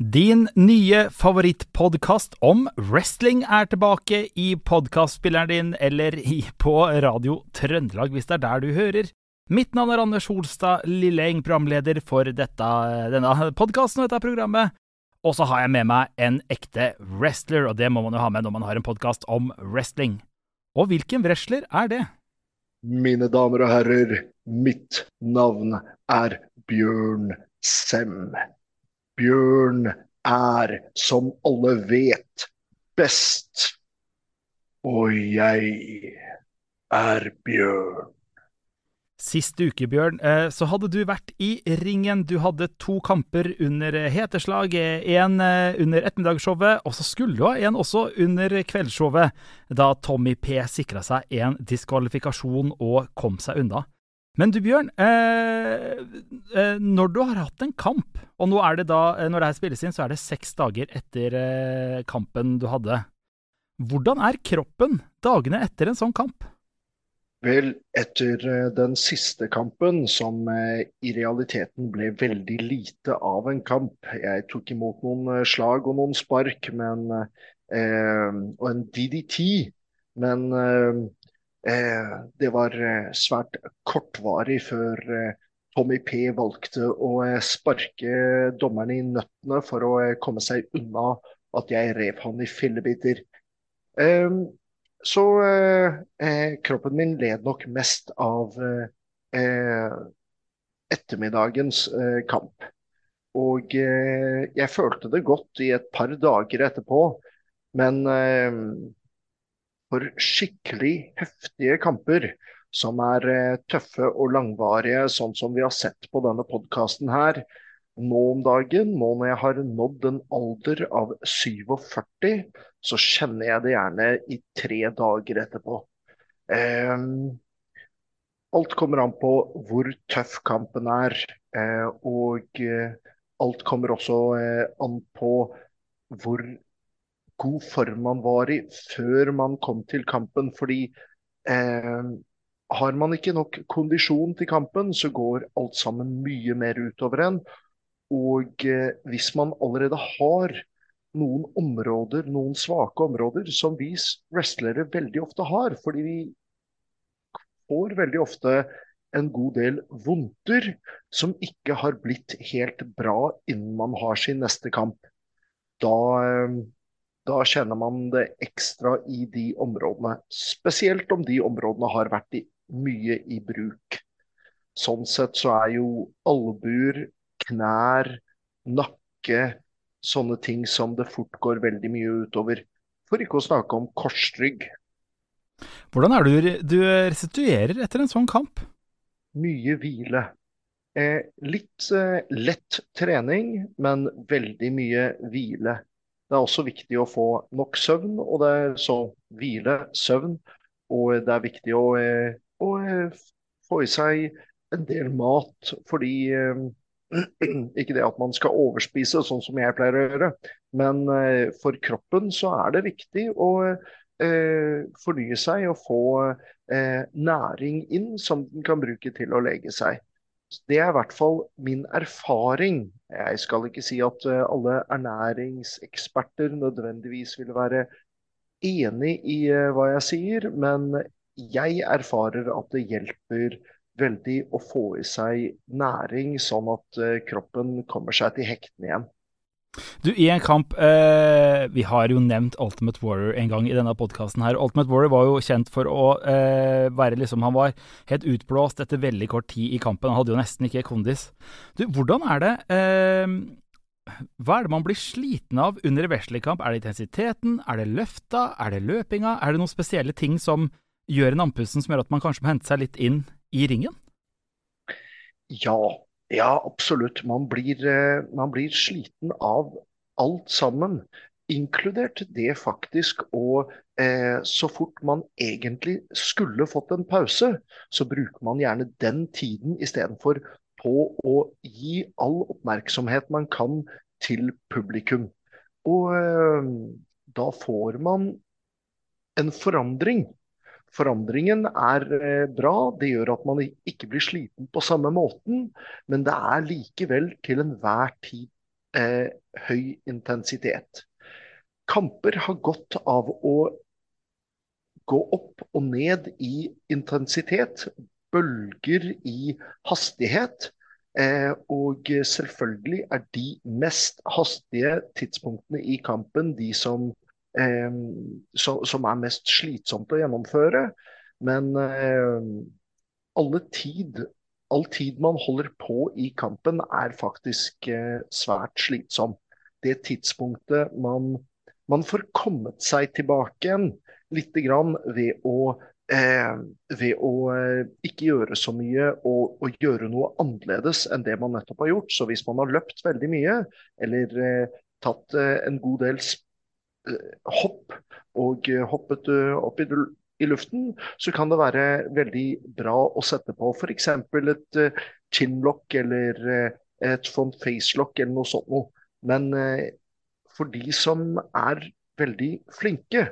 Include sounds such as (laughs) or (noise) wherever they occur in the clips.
Din nye favorittpodkast om wrestling er tilbake i podkastspilleren din eller på Radio Trøndelag, hvis det er der du hører. Mitt navn er Anders Holstad Lilleeng, programleder for dette, denne podkasten og dette programmet. Og så har jeg med meg en ekte wrestler, og det må man jo ha med når man har en podkast om wrestling. Og hvilken wrestler er det? Mine damer og herrer, mitt navn er Bjørn Sem. Bjørn er, som alle vet, best. Og jeg er Bjørn. Sist uke, Bjørn, eh, så hadde du vært i ringen. Du hadde to kamper under heteslag. En eh, under ettermiddagsshowet, og så skulle du ha en også under kveldsshowet, da Tommy P sikra seg en diskvalifikasjon og kom seg unna. Men du Bjørn, eh, eh, når du har hatt en kamp, og nå er det da, eh, når det her spilles inn, så er det seks dager etter eh, kampen du hadde. Hvordan er kroppen dagene etter en sånn kamp? Vel, etter eh, den siste kampen, som eh, i realiteten ble veldig lite av en kamp Jeg tok imot noen slag og noen spark men, og en DDT, men Eh, det var eh, svært kortvarig før eh, Tommy P valgte å sparke dommerne i nøttene for å komme seg unna at jeg rev han i fillebiter. Ehm, så kroppen min led nok mest av ettermiddagens kamp. Og jeg følte det godt i et par dager etterpå, men for skikkelig heftige kamper som er eh, tøffe og langvarige, sånn som vi har sett på denne podkasten her. Nå om dagen, nå når jeg har nådd en alder av 47, så kjenner jeg det gjerne i tre dager etterpå. Um, alt kommer an på hvor tøff kampen er, eh, og eh, alt kommer også an på hvor god form man var i før man kom til kampen. Fordi eh, har man ikke nok kondisjon til kampen, så går alt sammen mye mer utover en. Og eh, hvis man allerede har noen områder, noen svake områder, som vi wrestlere veldig ofte har, fordi vi får veldig ofte en god del vondter som ikke har blitt helt bra innen man har sin neste kamp. Da, eh, da kjenner man det ekstra i de områdene. Spesielt om de områdene har vært i, mye i bruk. Sånn sett så er jo albuer, knær, nakke sånne ting som det fort går veldig mye utover. For ikke å snakke om korsrygg. Hvordan er det du, du restituerer etter en sånn kamp? Mye hvile. Eh, litt eh, lett trening, men veldig mye hvile. Det er også viktig å få nok søvn, og det er så hvile, søvn. Og det er viktig å, eh, å eh, få i seg en del mat, fordi eh, (clears throat) ikke det at man skal overspise, sånn som jeg pleier å gjøre, men for kroppen så er det viktig å fornye seg og få næring inn som den kan bruke til å lege seg. Det er i hvert fall min erfaring. Jeg skal ikke si at eh, alle ernæringseksperter nødvendigvis vil være enig i eh, hva jeg sier, men jeg erfarer at det hjelper veldig å få i seg næring, sånn at eh, kroppen kommer seg til hektene igjen. Du, i en kamp eh, Vi har jo nevnt Ultimate Warrior en gang i denne podkasten her. Ultimate Warrior var jo kjent for å eh, være liksom Han var helt utblåst etter veldig kort tid i kampen. Han hadde jo nesten ikke kondis. Du, hvordan er det eh, Hva er det man blir sliten av under en wrestlingkamp? Er det intensiteten? Er det løfta? Er det løpinga? Er det noen spesielle ting som gjør en andpusten som gjør at man kanskje må hente seg litt inn i ringen? Ja, ja, absolutt. Man blir, eh, man blir sliten av alt sammen. Inkludert det faktisk å eh, Så fort man egentlig skulle fått en pause, så bruker man gjerne den tiden istedenfor på å gi all oppmerksomhet man kan til publikum. Og eh, da får man en forandring Forandringen er eh, bra, det gjør at man ikke blir sliten på samme måten, men det er likevel til enhver tid eh, høy intensitet. Kamper har godt av å gå opp og ned i intensitet, bølger i hastighet. Eh, og selvfølgelig er de mest hastige tidspunktene i kampen de som, eh, som, som er mest slitsomt å gjennomføre. Men eh, alle tid, all tid man holder på i kampen, er faktisk eh, svært slitsom. Det tidspunktet man, man får kommet seg tilbake igjen lite grann ved å, eh, ved å eh, ikke gjøre så mye og, og, gjøre noe annerledes enn det man nettopp har gjort. Så hvis man har løpt veldig mye, eller eh, tatt eh, en god del hopp og eh, hoppet opp i, i, luften, så kan det være veldig bra å sette på f.eks. et chinlock eller et front face-lock eller noe sånt noe. Men for de som er veldig flinke,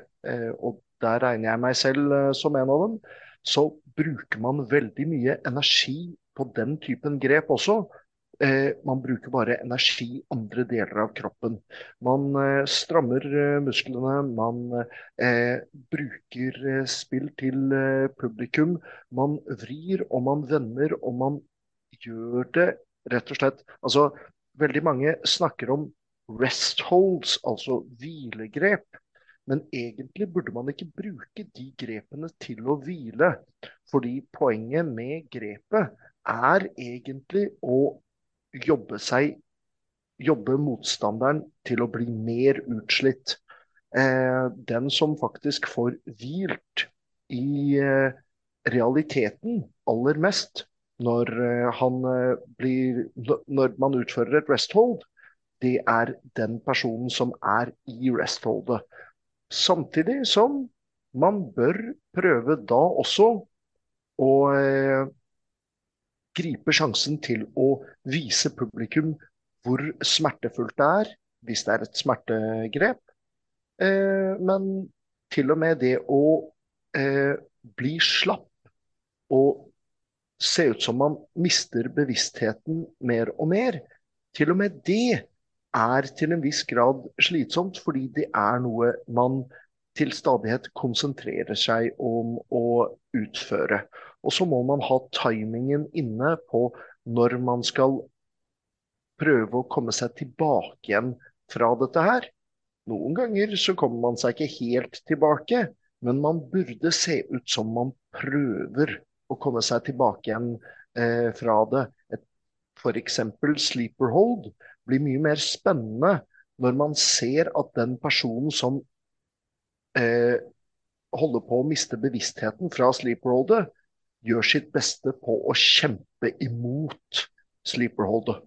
og der regner jeg meg selv eh, som en av dem, så bruker man veldig mye energi på den typen grep også. Eh, man bruker bare energi i andre deler av kroppen. Man eh, strammer eh, musklene, man eh, bruker eh, spill til publikum. Man vrir og man vender, og man gjør det rett og slett Altså, veldig mange snakker om rest holds, altså hvilegrep. Men egentlig burde man ikke bruke de grepene til å hvile. Fordi poenget med grepet er egentlig å jobbe seg Jobbe motstanderen til å bli mer utslitt. Eh, den som faktisk får hvilt i eh, realiteten aller mest når, eh, eh, blir, når man utfører et resthold, det er den personen som er i restholdet. Samtidig som man bør prøve da også å eh, gripe sjansen til å vise publikum hvor smertefullt det er, hvis det er et smertegrep. Eh, men til og med det å eh, bli slapp og se ut som man mister bevisstheten mer og mer, til og med det er til en viss grad slitsomt, fordi det er noe man til stadighet konsentrerer seg om å utføre. Og så må man ha timingen inne på når man skal prøve å komme seg tilbake igjen fra dette her. Noen ganger så kommer man seg ikke helt tilbake, men man burde se ut som man prøver å komme seg tilbake igjen eh, fra det. F.eks. sleeper hold blir mye mer spennende når man ser at den personen som eh, holder på å miste bevisstheten fra sleeperholdet, gjør sitt beste på å kjempe imot sleeperholdet.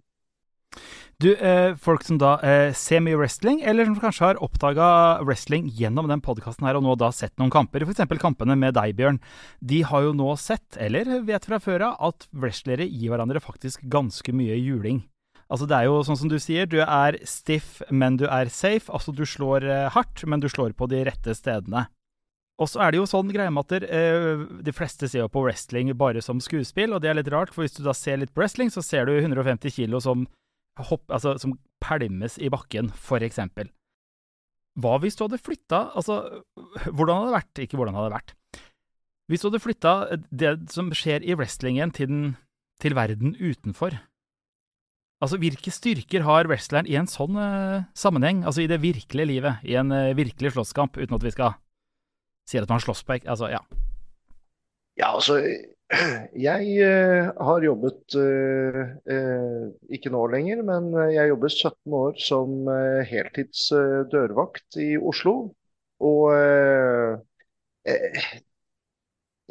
Du, eh, folk som da eh, ser mye wrestling, eller som kanskje har oppdaga wrestling gjennom den podkasten her, og nå da sett noen kamper, f.eks. kampene med deg, Bjørn, de har jo nå sett, eller vet fra før av, at wrestlere gir hverandre faktisk ganske mye juling. Altså Det er jo sånn som du sier, du er stiff, men du er safe. Altså du slår eh, hardt, men du slår på de rette stedene. Og så er det jo sånn greie at eh, de fleste ser jo på wrestling bare som skuespill, og det er litt rart, for hvis du da ser litt wrestling, så ser du 150 kilo som, hopp, altså, som pælmes i bakken, for eksempel. Hva hvis du hadde flytta Altså, hvordan hadde det vært? Ikke hvordan hadde det vært. Hvis du hadde flytta det som skjer i wrestlingen, til, den, til verden utenfor, Altså, Hvilke styrker har wrestleren i en sånn uh, sammenheng, altså i det virkelige livet, i en uh, virkelig slåsskamp, uten at vi skal si at man slåss på Altså, ja. Ja, altså (clears throat) Jeg uh, har jobbet Ikke nå lenger, men jeg jobber 17 år som heltids dørvakt i Oslo. Og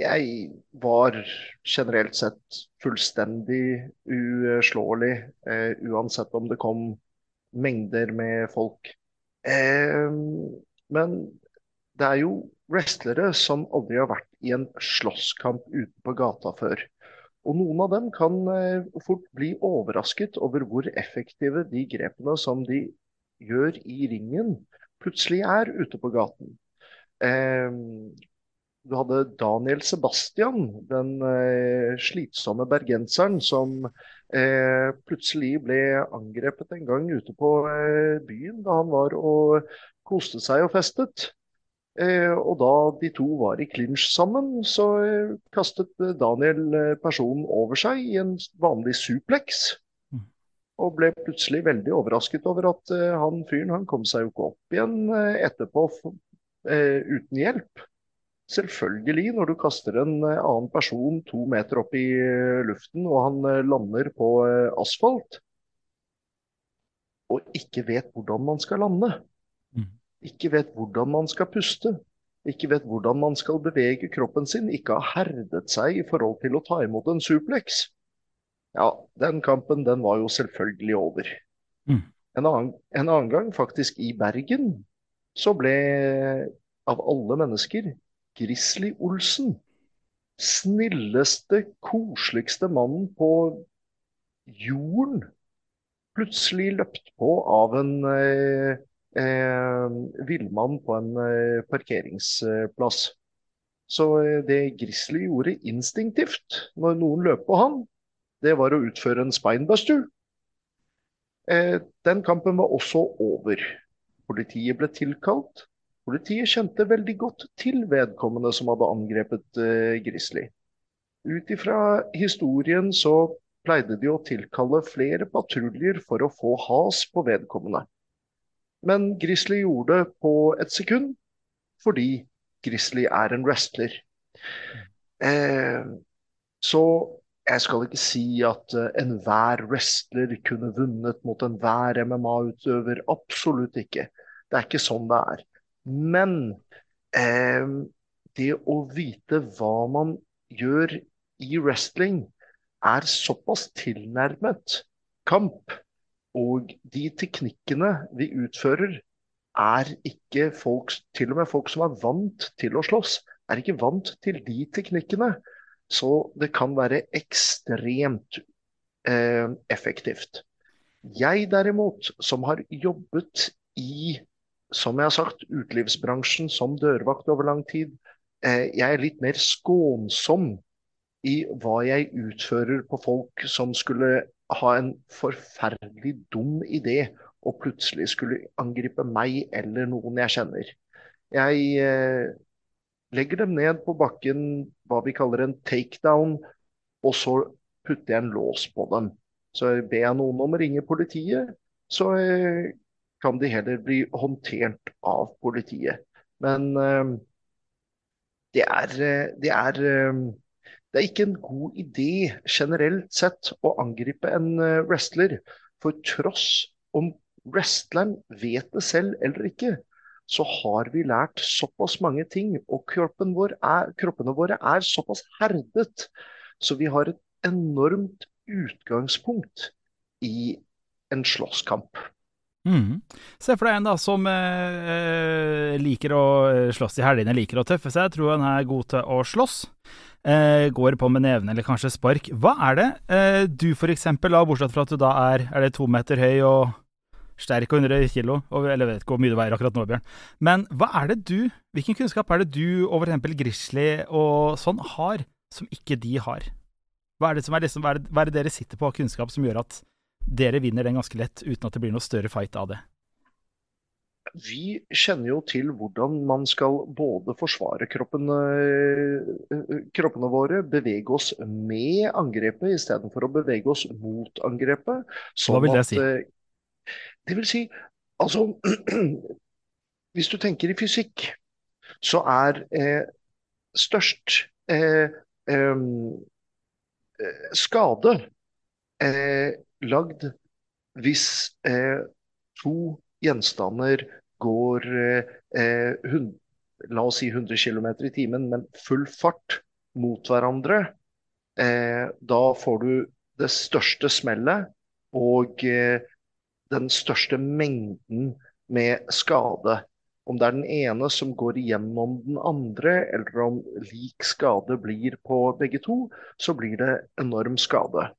jeg var generelt sett fullstendig uslåelig, uansett om det kom mengder med folk. Men det er jo wrestlere som aldri har vært i en slåsskamp ute på gata før. Og noen av dem kan eh, fort bli overrasket over hvor effektive de grepene som de gjør i ringen, plutselig er ute på gaten. Eh, du hadde Daniel Sebastian, den eh, slitsomme bergenseren som eh, plutselig ble angrepet en gang ute på byen da han var og koste seg og festet. Eh, og da de to var i clinch sammen, så eh, kastet Daniel eh, personen over seg i en vanlig suplex. Mm. Og ble plutselig veldig overrasket over at han fyren han kom seg jo ikke opp igjen etterpå uten hjelp. Selvfølgelig, når du kaster en annen person to meter opp i luften, og han lander på asfalt, og ikke vet hvordan man skal lande, Mm. Ikke vet hvordan man skal puste, ikke vet hvordan man skal bevege kroppen sin, ikke har herdet seg i forhold til å ta imot en suplex, ja, den kampen den var jo selvfølgelig over. Mm. En annen, en annen gang, faktisk i Bergen, så ble av alle mennesker Grizzly Olsen. Snilleste, koseligste mannen på jorden. Plutselig løpt på av en eh, eh, villmann på en eh, parkeringsplass. Så eh, det Grizzly gjorde instinktivt når noen løp på han, det var å utføre en spinebuster. Eh, den kampen var også over. Politiet ble tilkalt. Politiet kjente veldig godt til vedkommende som hadde angrepet eh, Grizzly. Ut ifra historien så pleide de å tilkalle flere patruljer for å få has på vedkommende. Men Grizzly gjorde det på et sekund, fordi Grizzly er en wrestler. Eh, så jeg skal ikke si at uh, enhver wrestler kunne vunnet mot enhver MMA-utøver. Absolutt ikke. Det er ikke sånn det er. Men eh, det å vite hva man gjør i wrestling, er såpass tilnærmet kamp. Og de teknikkene vi utfører, er ikke folk, til og med folk som er vant til å slåss, er ikke vant til de teknikkene. Så det kan være ekstremt eh, effektivt. Jeg derimot, som har jobbet i, som jeg har sagt, utelivsbransjen som dørvakt over lang tid, eh, jeg er litt mer skånsom i hva jeg utfører på folk som skulle ha en forferdelig dum idé og plutselig skulle angripe meg eller noen jeg kjenner. Jeg eh, legger dem ned på bakken, hva vi kaller en takedown, og så putter jeg en lås på dem. Så ber jeg noen om å ringe politiet, så eh, kan de heller bli håndtert av politiet. Men eh, det er, eh, det er eh, det er ikke en god idé generelt sett å angripe en eh, wrestler. For tross om wrestleren vet det selv eller ikke, så har vi lært såpass mange ting. Og kroppen vår er, kroppene våre er såpass herdet, så vi har et enormt utgangspunkt i en slåsskamp. Mm. Se for deg en da som eh, liker å slåss i helgene, liker å tøffe seg, tror han er god til å slåss. Eh, går på med nevene eller kanskje spark. Hva er det eh, du eksempel, bortsett fra at du da er, er det to meter høy og sterk og 100 kilo, og, eller jeg vet ikke hvor mye du veier akkurat nå, Bjørn. Men hva er det du, hvilken kunnskap er det du over eksempel Grizzly og sånn har, som ikke de har? Hva er det, som er liksom, hva er det, hva er det dere sitter på av kunnskap som gjør at dere vinner den ganske lett, uten at det blir noe større fight av det? Vi kjenner jo til hvordan man skal både forsvare kroppene, kroppene våre, bevege oss med angrepet istedenfor å bevege oss mot angrepet. Sånn Hva vil det si? At, det vil si, altså (clears throat) Hvis du tenker i fysikk, så er eh, størst eh, eh, skade lagd hvis to gjenstander går eh, hund, la oss si 100 km i timen, men full fart mot hverandre, eh, da får du det største smellet og eh, den største mengden med skade. Om det er den ene som går igjennom den andre, eller om lik skade blir på begge to, så blir det enorm skade.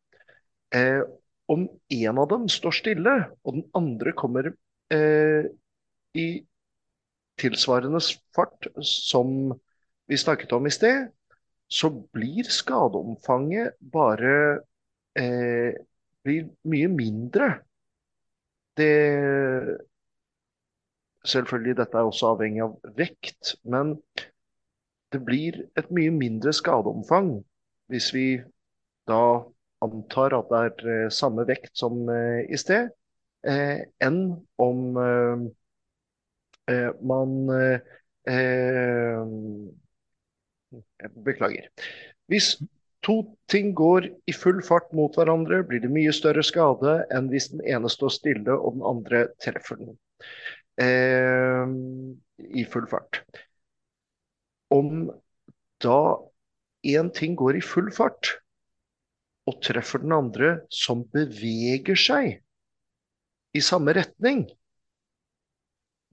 Eh, om en av dem står stille, og den andre kommer eh, i tilsvarende fart som vi snakket om i sted, så blir skadeomfanget bare eh, blir mye mindre. Det Selvfølgelig, dette er også avhengig av vekt, men det blir et mye mindre skadeomfang hvis vi da antar at det er eh, samme vekt som eh, i sted, enn om man Beklager. Hvis to ting går i full fart mot hverandre, blir det mye større skade enn hvis den ene står stille og den andre treffer den eh, i full fart. Om da én ting går i full fart og treffer den andre som beveger seg i samme retning,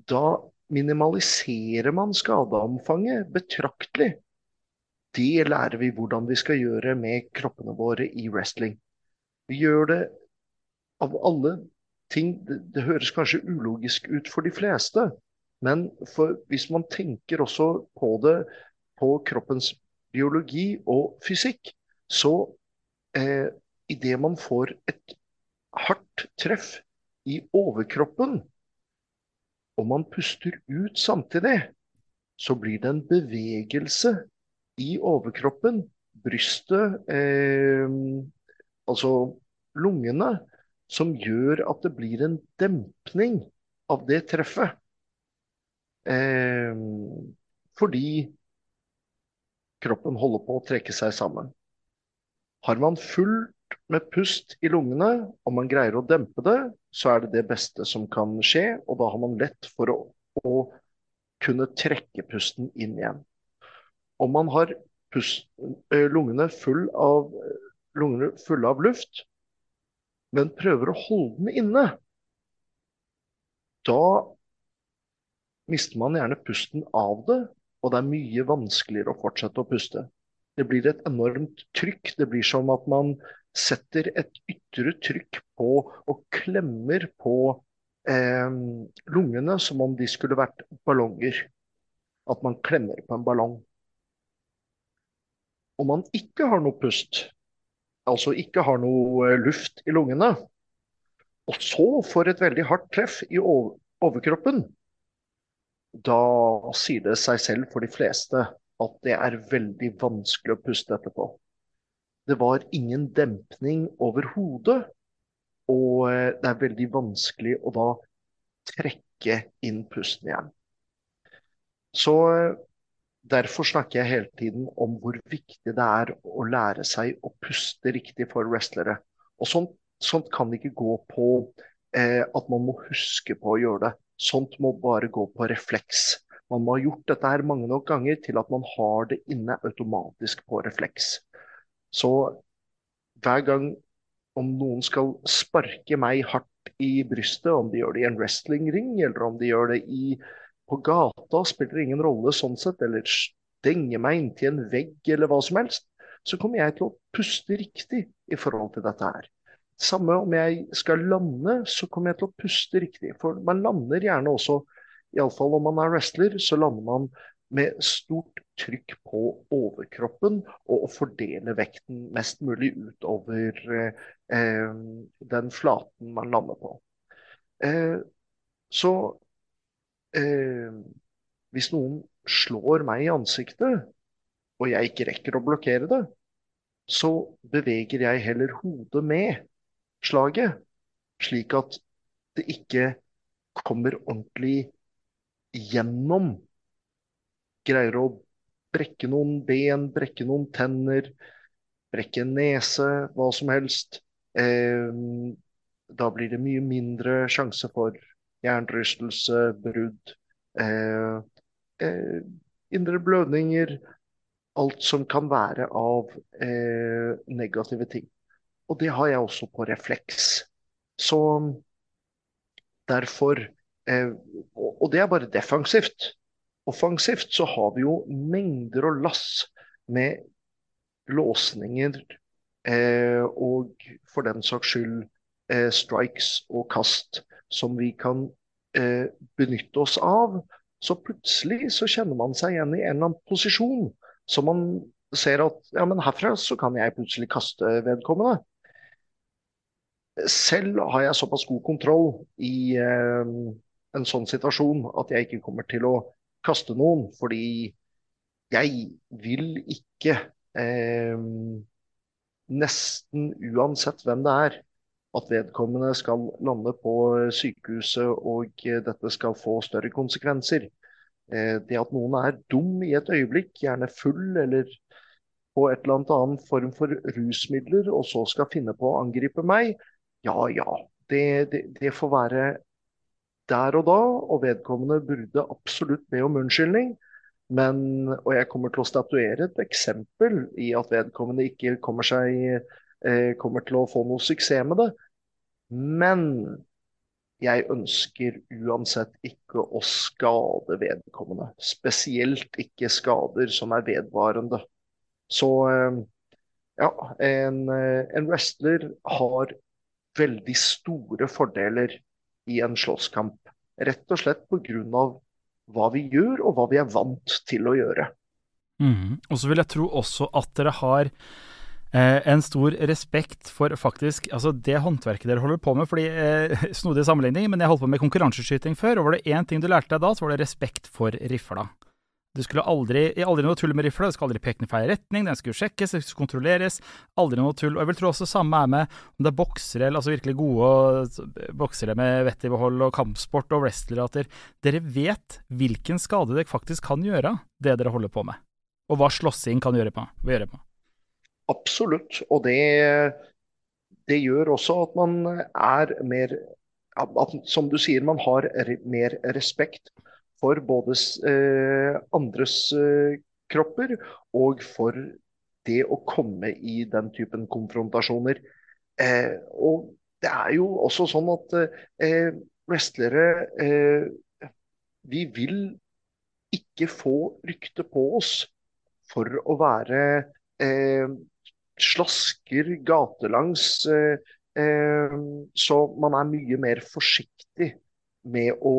da minimaliserer man skadeomfanget betraktelig. Det lærer vi hvordan vi skal gjøre med kroppene våre i wrestling. Vi gjør det av alle ting det, høres kanskje ulogisk ut for de fleste, men hvis man tenker også på det på kroppens biologi og fysikk, så eh, idet man får et hardt treff i overkroppen, og man puster ut samtidig, så blir det en bevegelse i overkroppen, brystet, eh, altså lungene, som gjør at det blir en dempning av det treffet. Eh, fordi kroppen holder på å trekke seg sammen. Har man fullt med pust i lungene, og man greier å dempe det, så er det det beste som kan skje, og da har man lett for å, å kunne trekke pusten inn igjen. Om man har pust, eh, lungene, full av, lungene av luft, men prøver å holde den inne, da mister man gjerne pusten av det, og det er mye vanskeligere å fortsette å puste. Det blir et enormt trykk. Det blir som at man setter et ytre trykk på og klemmer på eh, lungene som om de skulle vært ballonger. At man klemmer på en ballong. Om man ikke har noe pust, altså ikke har noe eh, luft i lungene, og så får et veldig hardt treff i overkroppen, da sier det seg selv for de fleste at det er veldig vanskelig å puste etterpå. Det var ingen dempning overhodet, og eh, det er veldig vanskelig å da trekke inn pusten igjen. Så eh, Derfor snakker jeg hele tiden om hvor viktig det er å lære seg å puste riktig for wrestlere. Og sånt, sånt kan ikke gå på eh, at man må huske på å gjøre det. Sånt må bare gå på refleks. Man må ha gjort dette her mange nok ganger til at man har det inne automatisk på refleks. Så hver gang om noen skal sparke meg hardt i brystet, om de gjør det i en wrestlingring eller om de gjør det i på gata spiller ingen rolle sånn sett, eller stenge meg inntil en vegg eller hva som helst, så kommer jeg til å puste riktig i forhold til dette her. Samme om jeg skal lande, så kommer jeg til å puste riktig. For man lander gjerne også, iallfall om man er wrestler, så lander man med stort trykk på overkroppen og å fordele vekten mest mulig utover eh, den flaten man lander på. Eh, så eh, hvis noen slår meg i ansiktet, og jeg ikke rekker å blokkere det, så beveger jeg heller hodet med slaget, slik at det ikke kommer ordentlig gjennom. Greier å brekke noen ben, brekke noen tenner, brekke en nese, hva som helst. Eh, da blir det mye mindre sjanse for hjernerystelse, brudd, eh, eh, indre blødninger. Alt som kan være av eh, negative ting. Og det har jeg også på refleks. Så derfor eh, Og det er bare defensivt. Offensivt så har vi jo mengder og lass med låsninger eh, og for den saks skyld eh, strikes og kast som vi kan eh, benytte oss av. Så plutselig så kjenner man seg igjen i en eller annen posisjon. Så man ser at ja, men herfra så kan jeg plutselig kaste vedkommende. selv har jeg såpass god kontroll i eh, en sånn situasjon at jeg ikke kommer til å kaste noen, fordi jeg vil ikke eh, nesten uansett hvem det er, at vedkommende skal lande på sykehuset og dette skal få større konsekvenser. Eh, det at noen er dum i et øyeblikk, gjerne full eller på et eller annet form for rusmidler, og så skal finne på å angripe meg, ja ja. Det, det, det får være der og da, og vedkommende burde absolutt be om unnskyldning. Men, og jeg kommer til å statuere et eksempel i at vedkommende ikke kommer, seg, eh, kommer til å få noe suksess med det. Men jeg ønsker uansett ikke å skade vedkommende. Spesielt ikke skader som er vedvarende. Så eh, ja, en, eh, en wrestler har veldig store fordeler i en slåsskamp. Rett og slett pga. hva vi gjør, og hva vi er vant til å gjøre. Mm. Og så vil jeg tro også at dere har eh, en stor respekt for faktisk altså det håndverket dere holder på med. fordi eh, (laughs) Snodig sammenligning, men jeg holdt på med konkurranseskyting før, og var det én ting du lærte deg da, så var det respekt for rifla. Du skulle aldri, aldri noe tull med rifla, det skal aldri peke i feil retning, den skulle sjekkes, det skulle kontrolleres. Aldri noe tull. Og jeg vil tro også samme er med om det er boksere, altså virkelig gode boksere med vett i behold, og kampsport og wrestlere, at dere vet hvilken skade dere faktisk kan gjøre, det dere holder på med. Og hva slåssing kan gjøre på. Gjøre på. Absolutt. Og det, det gjør også at man er mer at, Som du sier, man har mer respekt for både eh, andres eh, kropper og for det å komme i den typen konfrontasjoner. Eh, og det er jo også sånn at eh, wrestlere eh, Vi vil ikke få rykte på oss for å være eh, slasker gatelangs. så man er mye mer forsiktig med å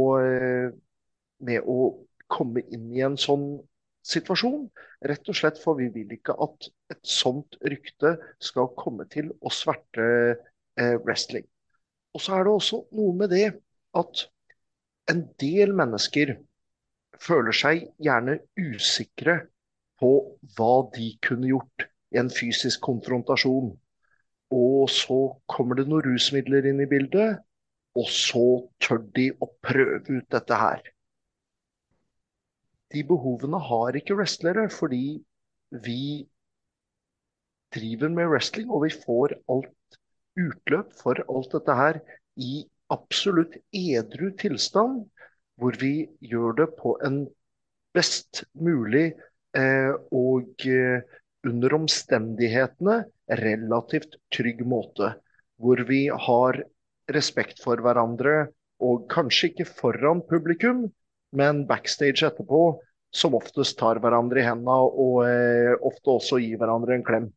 med å komme inn i en sånn situasjon. Rett og slett for vi vil ikke at et sånt rykte skal komme til å sverte eh, wrestling. Og så er det også noe med det at en del mennesker føler seg gjerne usikre på hva de kunne gjort i en fysisk konfrontasjon. Og så kommer det noen rusmidler inn i bildet, og så tør de å prøve ut dette her de behovene har ikke wrestlere, fordi vi driver med wrestling, og vi får alt utløp for alt dette her i absolutt edru tilstand, hvor vi gjør det på en best mulig eh, og eh, under omstendighetene relativt trygg måte. Hvor vi har respekt for hverandre, og kanskje ikke foran publikum, men backstage etterpå som oftest tar hverandre i hendene og eh, ofte også gir hverandre en klem.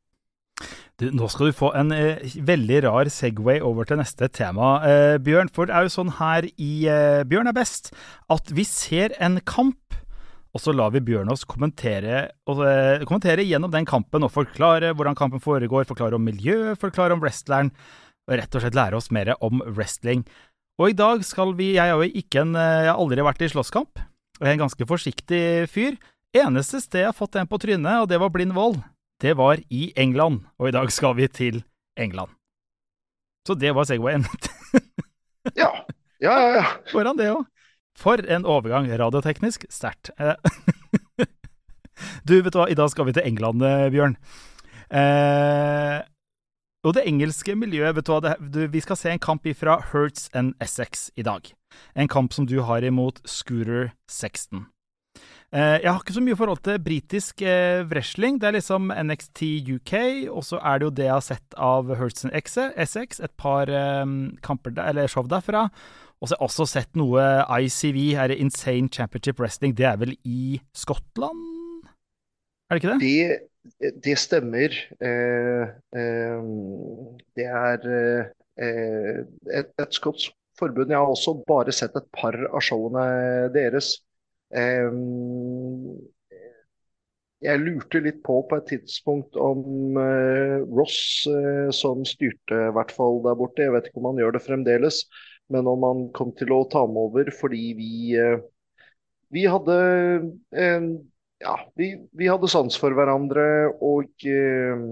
Du, nå skal du få en eh, veldig rar Segway over til neste tema, eh, Bjørn. For det er jo sånn her i eh, Bjørn er best at vi ser en kamp, og så lar vi Bjørn oss kommentere, og, eh, kommentere gjennom den kampen og forklare hvordan kampen foregår, forklare om miljøet, forklare om wrestleren, og rett og slett lære oss mer om wrestling. Og i dag skal vi Jeg har jo ikke en Jeg har aldri vært i slåsskamp. Og jeg er en ganske forsiktig fyr. Eneste sted jeg har fått en på trynet, og det var blind vold, det var i England. Og i dag skal vi til England. Så det var Segwayen. (laughs) ja. Ja, ja, ja. Foran det òg. For en overgang. Radioteknisk sterkt. Eh, (laughs) du, vet du hva, i dag skal vi til England, eh, Bjørn. Eh, og det engelske miljøet, vet du hva, det, vi skal se en kamp ifra Hertz and Essex i dag. En kamp som du har imot Scooter Sexton. Eh, jeg har ikke så mye forhold til britisk eh, wrestling. Det er liksom NXT UK, og så er det jo det jeg har sett av Hertz and Essex, et par eh, kamper der, eller show derfra. Og så har jeg også sett noe ICV, her Insane Championship Wrestling. Det er vel i Skottland? Er det ikke det? Det det stemmer. Eh, eh, det er eh, et, et skotsk forbund. Jeg har også bare sett et par av showene deres. jeg lurte litt på på et tidspunkt om Ross, som styrte i hvert fall der borte, jeg vet ikke om han gjør det fremdeles, men om han kom til å ta med over fordi vi, vi hadde en ja, vi, vi, hadde sans for hverandre, og eh,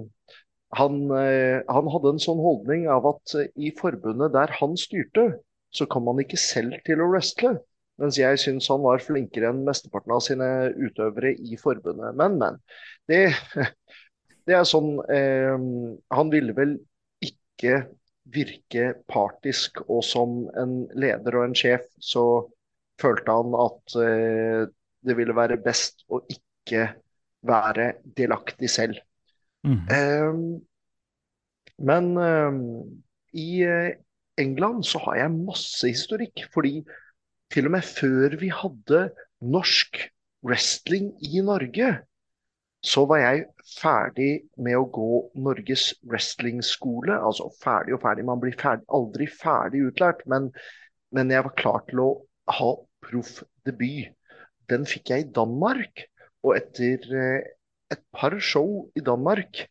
han, eh, han, hadde en sånn holdning av at i forbundet der han styrte, så kom han ikke selv til å wrestle. Mens jeg syns han var flinkere enn mesteparten av sine utøvere i forbundet. Men, men. Det, (laughs) det er sånn eh, Han ville vel ikke virke partisk, og som en leder og en sjef så følte han at eh, det ville være best å ikke være delaktig selv. Mm. Eh, men i eh, England så har jeg masse historikk, fordi til og med før vi hadde norsk wrestling i Norge, så var jeg ferdig med å gå Norges wrestlingskole. Altså ferdig og ferdig, man blir ferdig, aldri ferdig utlært. Men, men jeg var klar til å ha proffdebut. Den fikk jeg i Danmark. Og etter eh, et par show i Danmark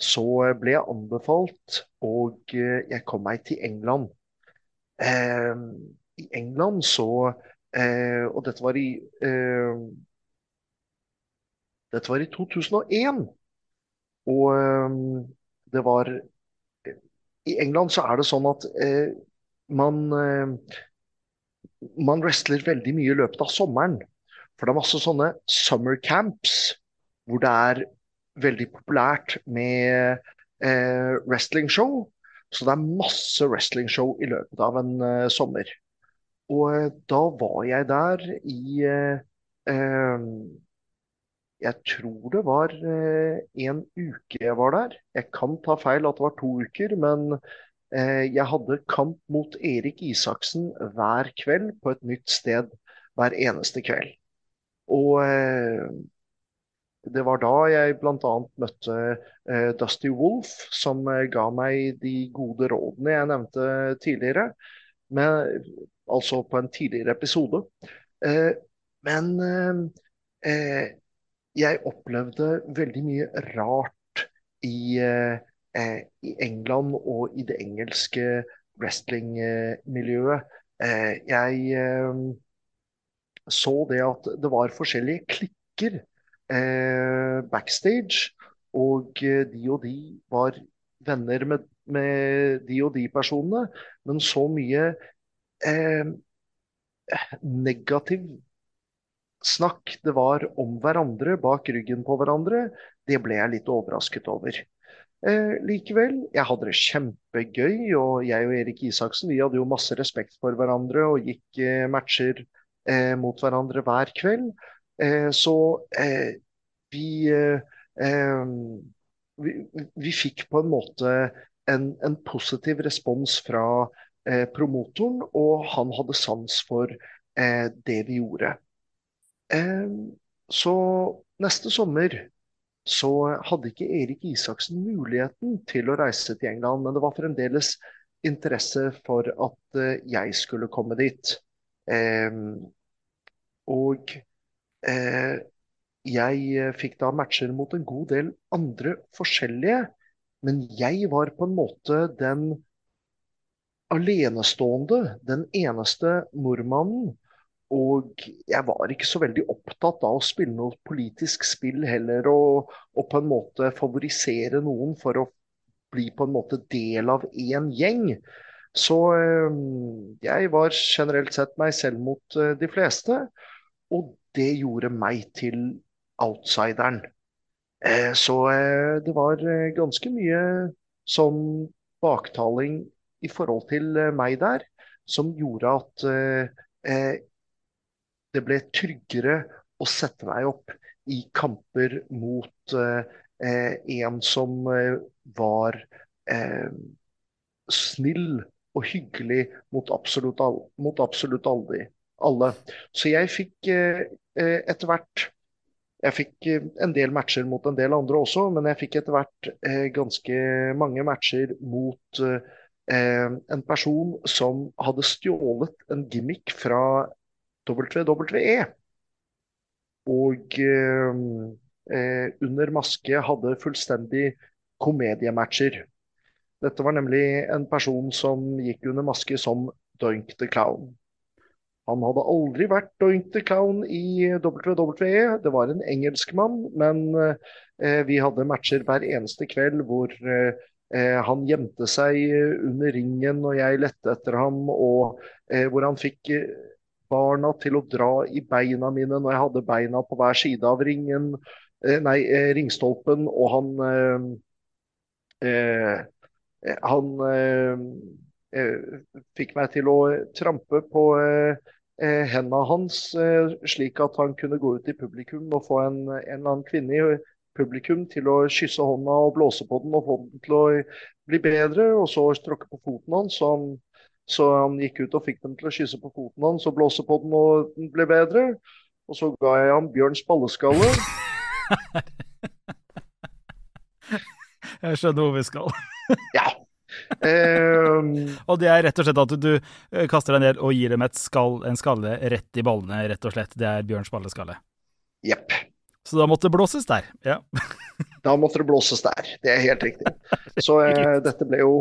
så ble jeg anbefalt, og eh, jeg kom meg til England. Eh, i England så eh, Og dette var i eh, Dette var i 2001. Og eh, det var I England så er det sånn at eh, man eh, man wrestler veldig mye i løpet av sommeren. For det er masse sånne summer camps hvor det er veldig populært med eh, wrestlingshow. Så det er masse wrestlingshow i løpet av en eh, sommer. Og eh, da var jeg der i eh, eh, Jeg tror det var eh, en uke jeg var der. Jeg kan ta feil at det var to uker, men jeg hadde kamp mot Erik Isaksen hver kveld på et nytt sted hver eneste kveld. Og eh, det var da jeg bl.a. møtte eh, Dusty Wolf, som ga meg de gode rådene jeg nevnte tidligere. Men altså på en tidligere episode. Eh, men eh, jeg opplevde veldig mye rart i, eh, i England og i det engelske wrestlingmiljøet. jeg så det at det var forskjellige klikker backstage. Og de og de var venner med, med de og de personene. Men så mye eh, negativ snakk det var om hverandre bak ryggen på hverandre, det ble jeg litt overrasket over. Eh, likevel, jeg hadde det kjempegøy, og jeg og Erik Isaksen vi hadde jo masse respekt for hverandre og gikk eh, matcher eh, mot hverandre hver kveld. Eh, så eh, vi, eh, vi, vi fikk på en måte en, en positiv respons fra eh, promotoren, og han hadde sans for eh, det vi gjorde. Eh, så neste sommer så hadde ikke Erik Isaksen muligheten til å reise til England, men det var fremdeles interesse for at eh, jeg skulle komme dit. Eh, og eh, jeg fikk da matcher mot en god del andre forskjellige, men jeg var på en måte den alenestående, den eneste nordmannen. Og jeg var ikke så veldig opptatt av å spille noe politisk spill heller, og, og på en måte favorisere noen for å bli på en måte del av én gjeng. Så øh, jeg var generelt sett meg selv mot øh, de fleste, og det gjorde meg til outsideren. Eh, så eh, det var eh, ganske mye sånn baktaling i forhold til eh, meg der, som gjorde at eh, eh, det ble tryggere å sette meg opp i kamper mot en som var snill og hyggelig mot absolutt, alle, mot absolutt alle. Så jeg fikk etter hvert jeg fikk en del matcher mot en del andre også, men jeg fikk etter hvert ganske mange matcher mot Eh, en person som hadde stjålet en gimmick fra WWE. Og eh, eh, under maske hadde fullstendig komediematcher. Dette var nemlig en person som gikk under maske som Doink the Clown. Han hadde aldri vært Doink the Clown i WWE. Det var en engelskmann, men eh, vi hadde matcher hver eneste kveld hvor eh, han gjemte seg under ringen og jeg lette etter ham, og eh, hvor han fikk eh, barna til å dra i beina mine når jeg hadde beina på hver side av ringen, eh, nei, eh, ringstolpen, og han han fikk meg til å trampe på eh, hendene hans, eh, slik at han kunne gå ut i publikum og få en, en eller annen kvinne i publikum til å kysse hånda og blåse på den og få den til å bli bedre, og så tråkke på foten hans. Så han, så han gikk ut og fikk dem til å kysse på foten hans og blåse på den, og den ble bedre. Og så ga jeg ham Bjørns balleskalle. (laughs) jeg skjønner hvor vi skal. (laughs) ja. Um, og det er rett og slett at du, du kaster deg ned og gir dem skall, en skalle rett i ballene, rett og slett. Det er Bjørns balleskalle. Jepp. Så da måtte det blåses der. Ja. (laughs) da måtte det blåses der. Det er helt riktig. Så eh, dette ble jo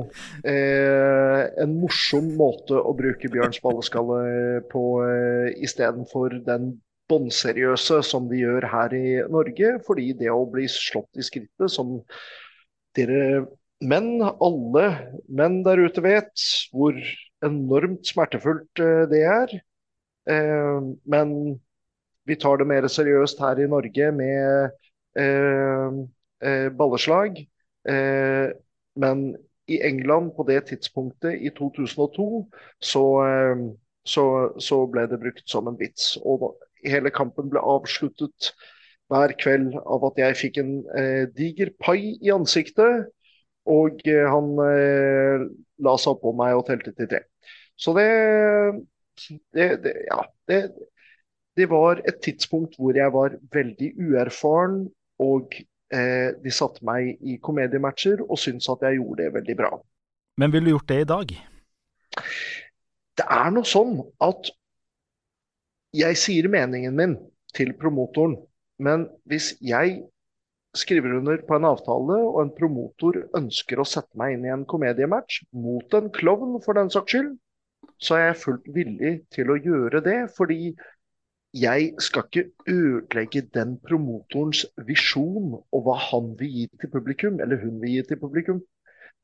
eh, en morsom måte å bruke Bjørns balleskalle på eh, istedenfor den bånnseriøse som de gjør her i Norge. Fordi det å bli slått i skrittet, som dere men alle menn der ute vet hvor enormt smertefullt eh, det er. Eh, men vi tar det mer seriøst her i Norge med eh, balleslag. Men i England på det tidspunktet, i 2002, så, så, så ble det brukt som en vits. Og hele kampen ble avsluttet hver kveld av at jeg fikk en diger pai i ansiktet og eh, han eh, la seg oppå meg og telte til tre. Så det, det, det Ja. Det, det, var et tidspunkt hvor jeg var veldig uerfaren, og eh, de satte meg i komediematcher og syntes at jeg gjorde det veldig bra. Men ville du gjort det i dag? Det er noe sånn at jeg sier meningen min til promotoren, men hvis jeg skriver under på en avtale, og en promotor ønsker å sette meg inn i en komediematch mot en klovn, for den saks skyld, så er jeg fullt villig til å gjøre det. Fordi jeg skal ikke ødelegge den promotorens visjon og hva han vil gi til publikum, eller hun vil gi til publikum.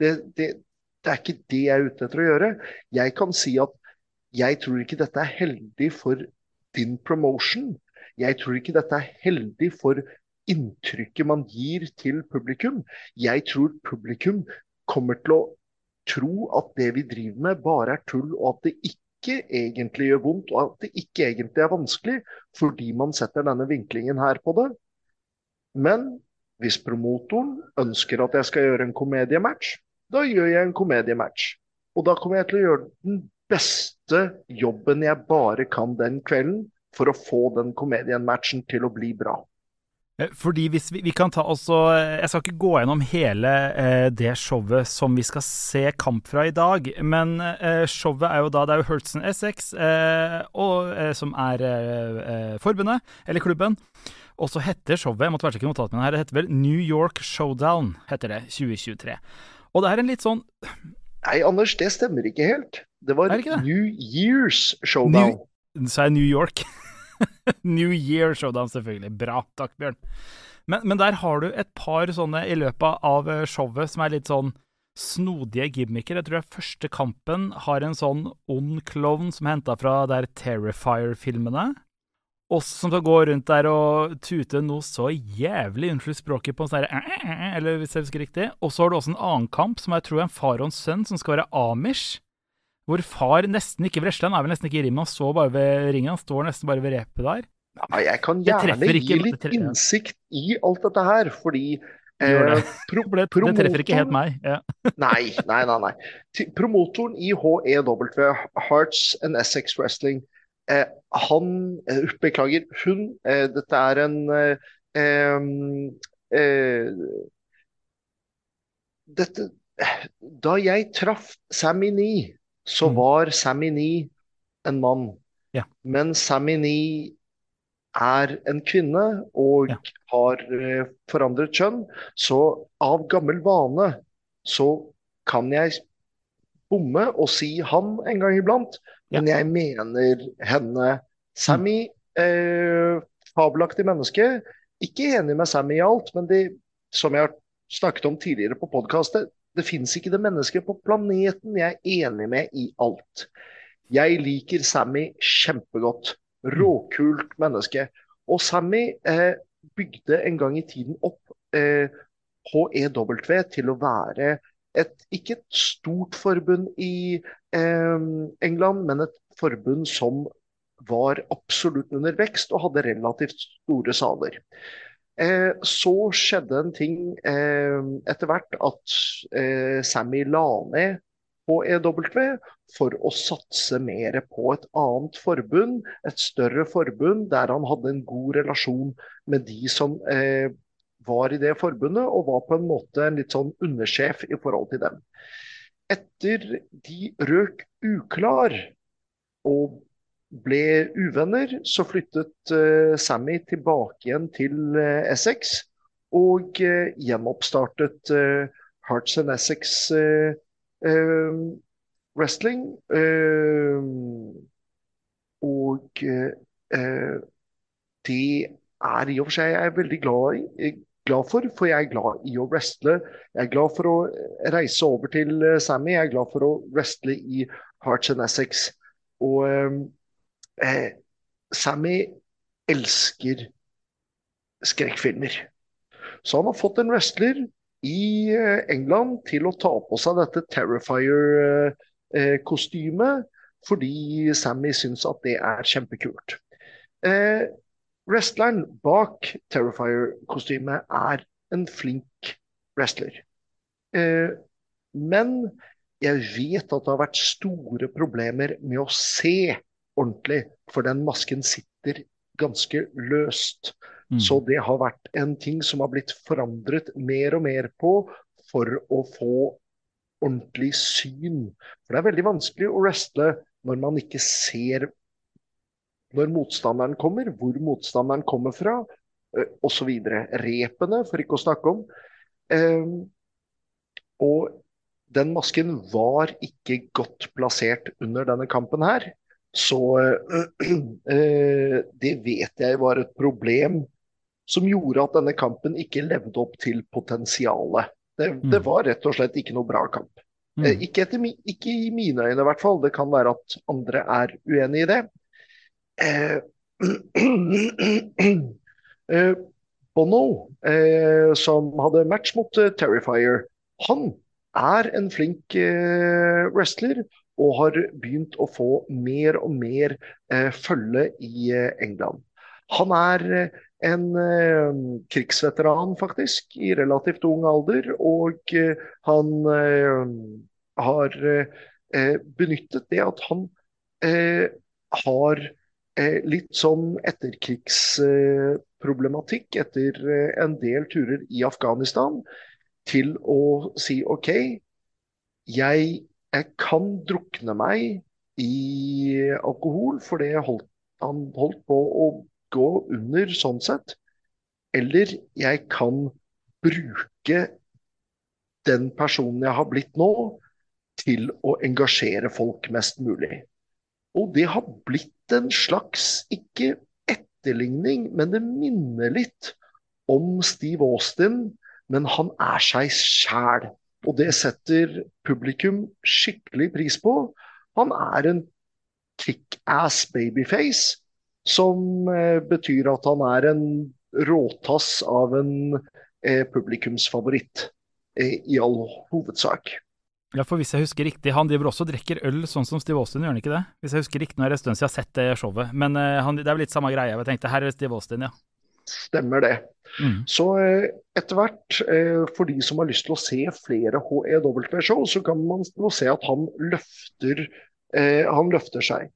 Det, det, det er ikke det jeg er ute etter å gjøre. Jeg kan si at jeg tror ikke dette er heldig for din promotion. Jeg tror ikke dette er heldig for inntrykket man gir til publikum. Jeg tror publikum kommer til å tro at det vi driver med, bare er tull, og at det ikke egentlig gjør vondt, og at det ikke egentlig er vanskelig, fordi man setter denne vinklingen her på det. Men hvis promotoren ønsker at jeg skal gjøre en komediematch, da gjør jeg en komediematch. Og da kommer jeg til å gjøre den beste jobben jeg bare kan den kvelden for å få den komedienmatchen til å bli bra. Eh, fordi hvis vi, vi, kan ta også Jeg skal ikke gå gjennom hele eh, det showet som vi skal se kamp fra i dag, men eh, showet er jo da Det er jo Hertzen Essex, eh, og, eh, som er eh, forbundet, eller klubben. Og så heter showet jeg måtte være notatene her, det heter vel New York Showdown, heter det, 2023. Og det er en litt sånn Nei, Anders, det stemmer ikke helt. Det var det det? New Years Showdown. New, sa jeg New York? (laughs) New Year Showdown, selvfølgelig. Bra. Takk, Bjørn. Men, men, der har du et par sånne i løpet av eh, showet som er litt sånn snodige gimmicker. Jeg tror jeg første kampen har en sånn ond klovn som er henta fra der Terrifier-filmene. oss som skal gå rundt der og tute noe så jævlig, unnskyld språket, på sånn Eller hvis jeg husker riktig. Og så har du også en annen kamp som jeg tror er en far og en sønn, som skal være amish. Hvor far nesten ikke vresler, han er vel nesten ikke i rimmet, han står bare ved ringen, han står nesten bare ved repet der. Ja, jeg kan gjerne gi litt innsikt i alt dette her, fordi eh, pro det, (laughs) det, treffer ikke helt meg. Ja. (laughs) nei, nei, nei, nei. Promotoren i HEW, Hearts and Essex Wrestling, eh, han eh, Beklager, hun. Eh, dette er en eh, eh, dette, Da jeg traff Sammy Nee så mm. var Sammy Nee en mann. Ja. Men Sammy Nee er en kvinne og Ja. har eh, forandret kjønn, så av gammel vane så kan jeg bomme og si han en gang iblant, Ja. men jeg mener henne. Sammy, eh, fabelaktig menneske. Ikke enig med Sammy i alt, men de, som jeg har snakket om tidligere på podkastet, det fins ikke det mennesket på planeten jeg er enig med i alt. Jeg liker Sammy kjempegodt. Råkult menneske. Og Sammy eh, bygde en gang i tiden opp eh, HEW til å være et, ikke et stort forbund i eh, England, men et forbund som var absolutt under vekst og hadde relativt store saler. Eh, så skjedde en ting eh, etter hvert at eh, Sammy la ned HEW for å satse mer på et annet forbund, et større forbund, der han hadde en god relasjon med de som eh, var i det forbundet, og var på en måte en litt sånn undersjef i forhold til dem. Etter de røk uklar og ble uvenner, så flyttet eh, Sammy tilbake igjen til eh, Essex og eh, gjenoppstartet eh, Hearts and Essex eh, wrestling. eh, og eh, det er i og for seg jeg er veldig glad, i, glad for, for jeg er glad i å wrestle. Jeg er glad for å reise over til eh, Sammy, jeg er glad for å wrestle i Hearts and Essex. Og eh, eh, Sammy elsker skrekkfilmer. Så han har fått en wrestler i eh, England til å ta på seg dette Terrifier-kostymet, fordi Sammy syns at det er kjempekult. Eh, wrestleren bak Terrifier-kostymet er en flink wrestler. Eh, men jeg vet at det har vært store problemer med å se ordentlig, for den masken sitter ganske løst. Mm. Så det har vært en ting som har blitt forandret mer og mer på for å få ordentlig syn. For det er veldig vanskelig å wrestle når man ikke ser når motstanderen kommer, hvor motstanderen kommer fra, osv. Repene, for ikke å snakke om. Eh, og den masken var ikke godt plassert under denne kampen her. Så eh, (clears throat) det vet jeg var et problem som gjorde at denne kampen ikke levde opp til potensialet. Det, det Mm. var rett og slett ikke noe bra kamp. Mm. Eh, Ikke, etter, ikke i mine øyne, i hvert fall. Det kan være at andre er uenig i det. Eh, (clears throat) eh, Bono, eh, som hadde match mot eh, Terrifier, han er en flink wrestler og har begynt å få mer og mer eh, følge i England. Han er en eh, krigsveteran, faktisk, i relativt ung alder, og eh, han eh, har benyttet det at han har litt sånn etterkrigsproblematikk etter en del turer i Afghanistan, til å si OK, jeg, jeg kan drukne meg i alkohol, for det holdt, han holdt på å gå under sånn sett. Eller jeg kan bruke den personen jeg har blitt nå, til å engasjere folk mest mulig. Og det har blitt en slags, ikke etterligning, men det minner litt om Steve Austin, men han er seg sjæl. Og det setter publikum skikkelig pris på. Han er en kickass babyface, som eh, betyr at han er en råtass av en eh, publikumsfavoritt, eh, i all hovedsak. Ja, for hvis jeg husker riktig, han driver også og drikker øl, sånn som Steve Austin, gjør han ikke det? Hvis jeg husker riktig, nå er det en stund siden jeg har sett det showet. Men han, det er vel litt samme greie. Jeg tenkte her er Steve Austin, ja. Stemmer det. Mm. Så etter hvert, eh, for de som har lyst til å se flere HEW-show, så kan man se at han løfter, eh, han løfter seg.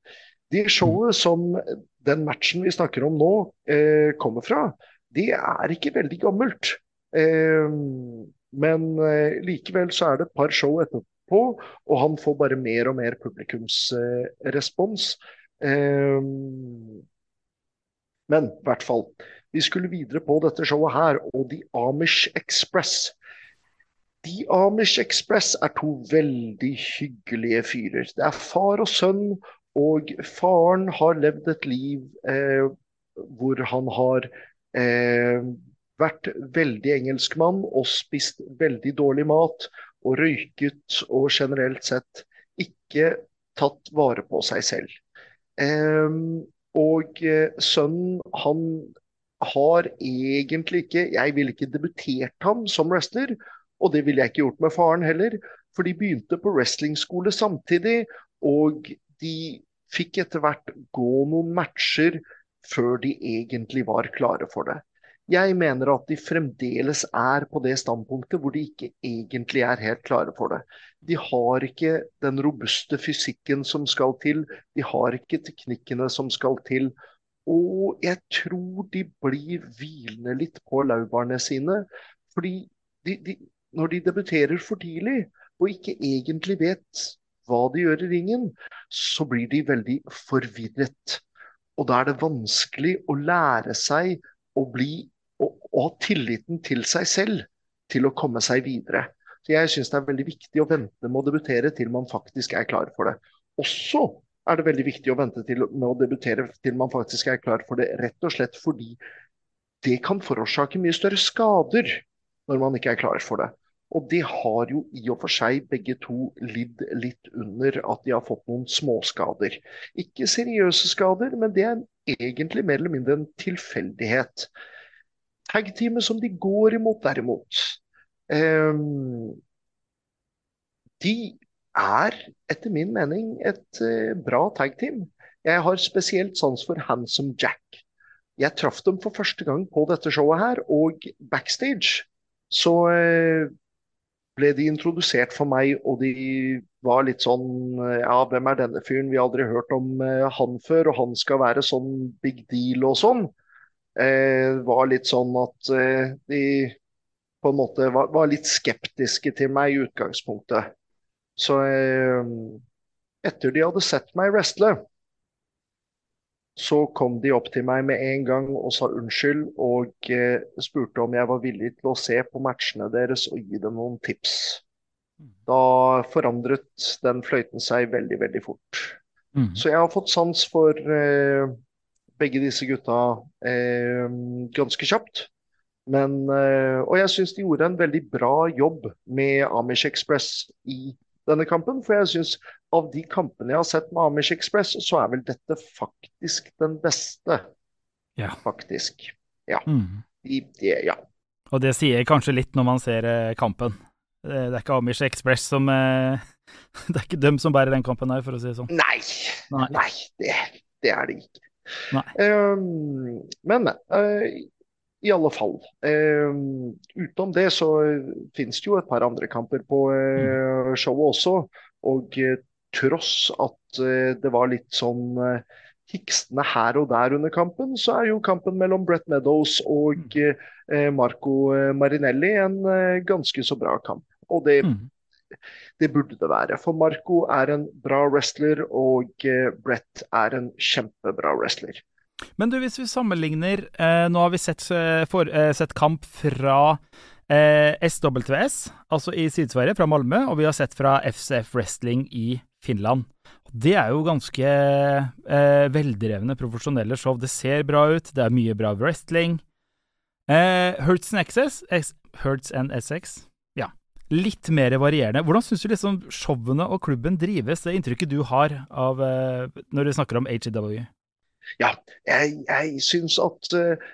De showet som den matchen vi snakker om nå, eh, kommer fra, det er ikke veldig gammelt. Eh, men eh, likevel så er det et par show etterpå, og han får bare mer og mer publikumsrespons. Eh, Men i hvert fall. Vi skulle videre på dette showet her, og The Amish Express. The Amish Express er to veldig hyggelige fyrer. Det er far og sønn, og faren har levd et liv eh, hvor han har eh, vært veldig engelskmann og spist veldig dårlig mat og røyket og generelt sett ikke tatt vare på seg selv. Eh, og sønnen, han har egentlig ikke Jeg ville ikke debutert ham som wrestler, og det ville jeg ikke gjort med faren heller. For de begynte på wrestlingskole samtidig, og de fikk etter hvert gå noen matcher før de egentlig var klare for det. Jeg mener at de fremdeles er på det standpunktet hvor de ikke egentlig er helt klare for det. De har ikke den robuste fysikken som skal til, de har ikke teknikkene som skal til. Og jeg tror de blir hvilende litt på laurbærene sine. Fordi de, de, når de debuterer for tidlig og ikke egentlig vet hva de gjør i ringen, så blir de veldig forvirret. Og da er det vanskelig å lære seg å bli og, ha tilliten til seg selv til å komme seg videre. Så Jeg syns det er veldig viktig å vente med å debutere til man faktisk er klar for det. Også er det veldig viktig å vente til, med å debutere til man faktisk er klar for det, rett og slett fordi det kan forårsake mye større skader når man ikke er klar for det. Og de har jo i og for seg begge to lidd litt under at de har fått noen småskader. Ikke seriøse skader, men det er egentlig mer eller mindre en tilfeldighet. Tag-teamet som de går imot, derimot, um, de er etter min mening et uh, bra tag-team. Jeg har spesielt sans for Handsome Jack. Jeg traff dem for første gang på dette showet her, og backstage så uh, ble de introdusert for meg, og de var litt sånn Ja, hvem er denne fyren? Vi har aldri hørt om uh, han før, og han skal være sånn big deal og sånn eh, var litt sånn at eh, de på en måte var, var, litt skeptiske til meg i utgangspunktet. Så eh, etter de hadde sett meg wrestle, så kom de opp til meg med en gang og sa unnskyld, og eh, spurte om jeg var villig til å se på matchene deres og gi dem noen tips. Da forandret den fløyten seg veldig, veldig fort. Mm. Så jeg har fått sans for eh, begge disse gutta eh, ganske kjapt. Men, eh, og jeg syns de gjorde en veldig bra jobb med Amish Express i denne kampen. For jeg syns av de kampene jeg har sett med Amish Express, så er vel dette faktisk den beste. Ja. Faktisk. Ja. Mm. De, de, ja. Og det sier kanskje litt når man ser eh, kampen. Det er ikke Amish Express som eh, (laughs) Det er ikke dem som bærer den kampen her, for å si det sånn. Nei, nei, nei det, det er det ikke. Um, men uh, i alle fall. Eh, utenom det så finnes det jo et par andre kamper på eh, showet også. Og eh, tross at det var litt sånn hikstende her og der under kampen, så er jo kampen mellom Brett Meadows og Marco Marinelli en ganske så bra kamp. Og det mm. Det burde det være. For Marco er en bra wrestler, og eh, Brett er en kjempebra wrestler. Men du, hvis vi sammenligner eh, Nå har vi sett, eh, for, eh, sett kamp fra SWS, altså i Syd-Sverige, fra Malmö, og vi har sett fra FCF Wrestling i Finland. Det er jo ganske eh, veldrevne, profesjonelle show. Det ser bra ut, det er mye bra wrestling. Eh, Hertz and Access, Hertz and Essex litt mer varierende. Hvordan syns du liksom showene og klubben drives, det inntrykket du har av eh, når du snakker om HEW? Ja, jeg, jeg syns at uh,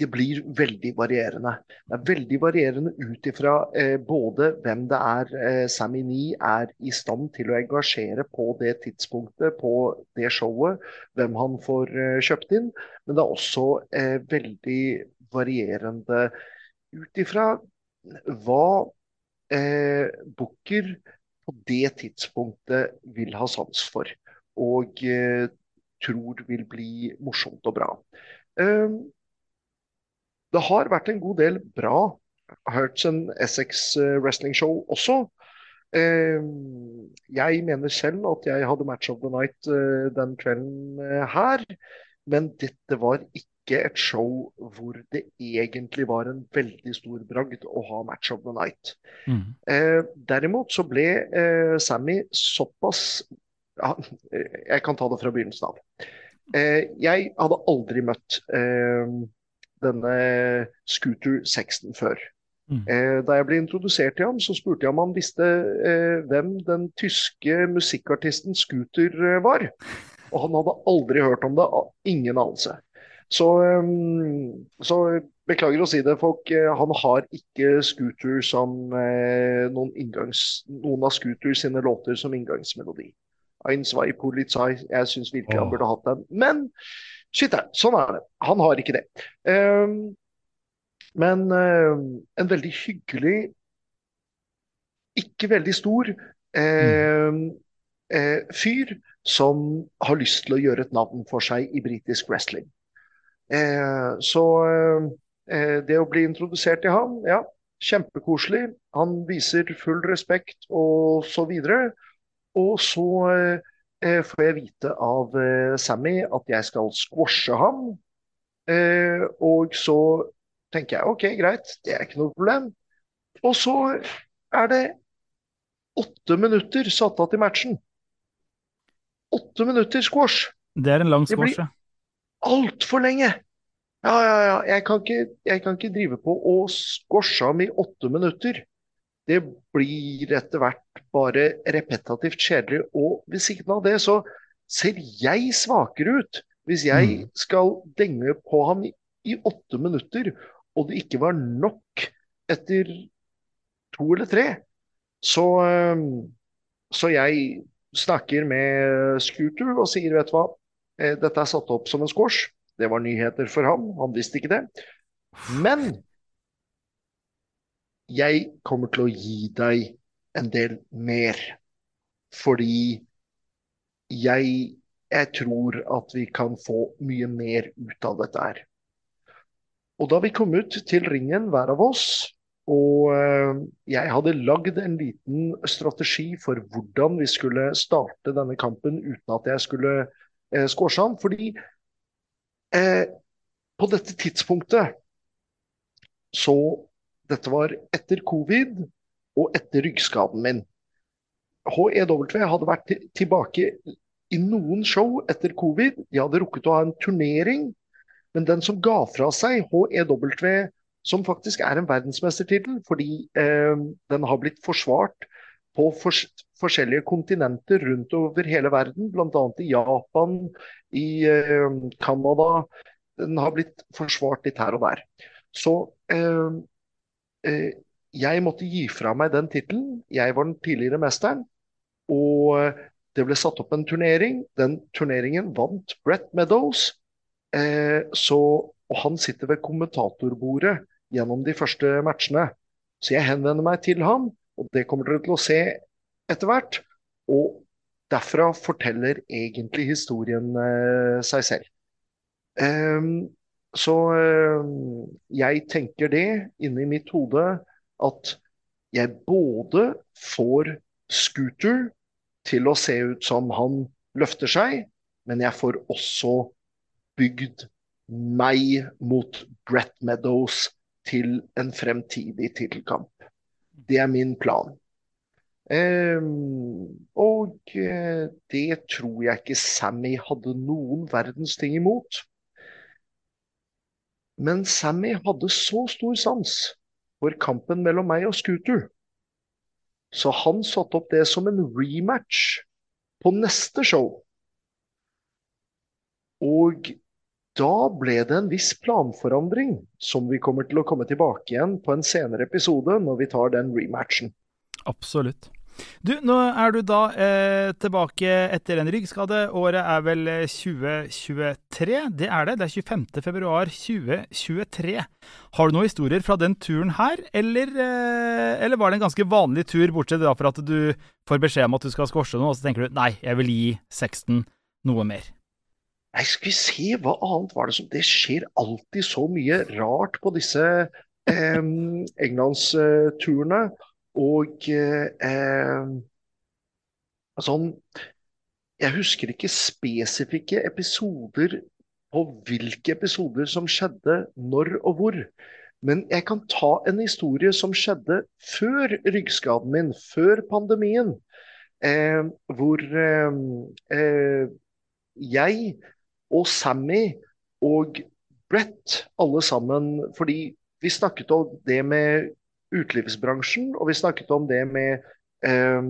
det blir veldig varierende. Det er veldig varierende ut ifra uh, både hvem det er Sammy Nee er i stand til å engasjere på det tidspunktet, på det showet, hvem han får kjøpt inn. Men det er også veldig varierende ut ifra hva eh, Booker på det tidspunktet vil ha sans for. Og eh, tror vil bli morsomt og bra. Eh, det har vært en god del bra Hertz and Essex eh, wrestling show også. Eh, jeg mener selv at jeg hadde match of the night eh, den kvelden her. men dette var ikke et show hvor det egentlig var en veldig stor bragd å ha Match of the Night. Mm. Eh, derimot så ble eh, Sammy såpass ja, Jeg kan ta det fra begynnelsen av. Eh, jeg hadde aldri møtt eh, denne Scooter Sexton før. Mm. Eh, da jeg ble introdusert til ham, så spurte jeg om han visste hvem den tyske musikkartisten Scooter var. Og han hadde aldri hørt om det. Ingen anelse. Så, så beklager å si det, folk. Han har ikke Scooter som noen, inngangs, noen av Scooter sine låter som inngangsmelodi. Ein, zwei, Polizei. Jeg syns virkelig han burde hatt den. Men shit, sånn er det. Han har ikke det. Um, men uh, en veldig hyggelig, ikke veldig stor uh, uh, fyr som har lyst til å gjøre et navn for seg i britisk wrestling. så det å bli introdusert til ham, ja, kjempekoselig. Han viser full respekt og så videre. Og så får jeg vite av Sammy at jeg skal squashe ham. og så tenker jeg OK, greit, det er ikke noe problem. Og så er det åtte minutter satt av til matchen. Åtte minutter squash. Det er en lang squash, ja. Altfor lenge. Ja, ja, ja. Jeg kan, ikke, jeg kan ikke drive på og squashe ham i åtte minutter. Det blir etter hvert bare repetativt kjedelig. Og ved siden av det så ser jeg svakere ut hvis jeg mm. skal denge på ham i, i åtte minutter og det ikke var nok etter to eller tre, så, eh, så jeg snakker med Scooter og sier vet du hva, eh, dette er satt opp som en squash. Det var nyheter for ham, han visste ikke det. Men jeg kommer til å gi deg en del mer. Fordi jeg, jeg tror at vi kan få mye mer ut av dette her. Og da vi kom ut til ringen, hver av oss, og eh, jeg hadde lagd en liten strategi for hvordan vi skulle starte denne kampen uten at jeg skulle eh, squashe han. Fordi eh, på dette tidspunktet så Dette var etter covid og etter ryggskaden min. HEW hadde vært tilbake i noen show etter covid. De hadde rukket å ha en turnering men den som ga fra seg HEW, som faktisk er en verdensmestertittel, fordi eh, den har blitt forsvart på fors forskjellige kontinenter rundt over hele verden, bl.a. i Japan, i eh, Canada. Den har blitt forsvart litt her og der. Så eh, jeg måtte gi fra meg den tittelen. Jeg var den tidligere mesteren. Og det ble satt opp en turnering. Den turneringen vant Brett Meadows. Eh, så, og han sitter ved kommentatorbordet gjennom de første matchene. Så jeg henvender meg til ham, og det kommer dere til å se etter hvert. Og derfra forteller egentlig historien eh, seg selv. Eh, så jeg tenker det inni mitt hode at jeg både får Scooter til å se ut som han løfter seg, men jeg får også bygd meg mot Brett Meadows til en fremtidig tittelkamp. Det er min plan. Um, og uh, det tror jeg ikke Sammy hadde noen verdens ting imot. Men Sammy hadde så stor sans for kampen mellom meg og Scooter. Så han satte opp det som en rematch på neste show. Og da ble det en viss planforandring, som vi kommer til å komme tilbake igjen på en senere episode når vi tar den rematchen. Absolutt. Du, nå er du da eh, tilbake etter en ryggskade. Året er vel 2023? Eh, det er det. Det er 25. februar 2023. Har du noen historier fra den turen her, eller, eh, eller var det en ganske vanlig tur, bortsett fra at du får beskjed om at du skal skorse noe, og så tenker du nei, jeg vil gi Sexton noe mer? Nei, skal vi se, hva annet var det som Det skjer alltid så mye rart på disse eh, englandsturene. Og eh, sånn Jeg husker ikke spesifikke episoder på hvilke episoder som skjedde når og hvor. Men jeg kan ta en historie som skjedde før ryggskaden min, før pandemien. Eh, hvor eh, eh, jeg og Sammy og Brett, alle sammen Fordi vi snakket om det med utelivsbransjen, og vi snakket om det med eh,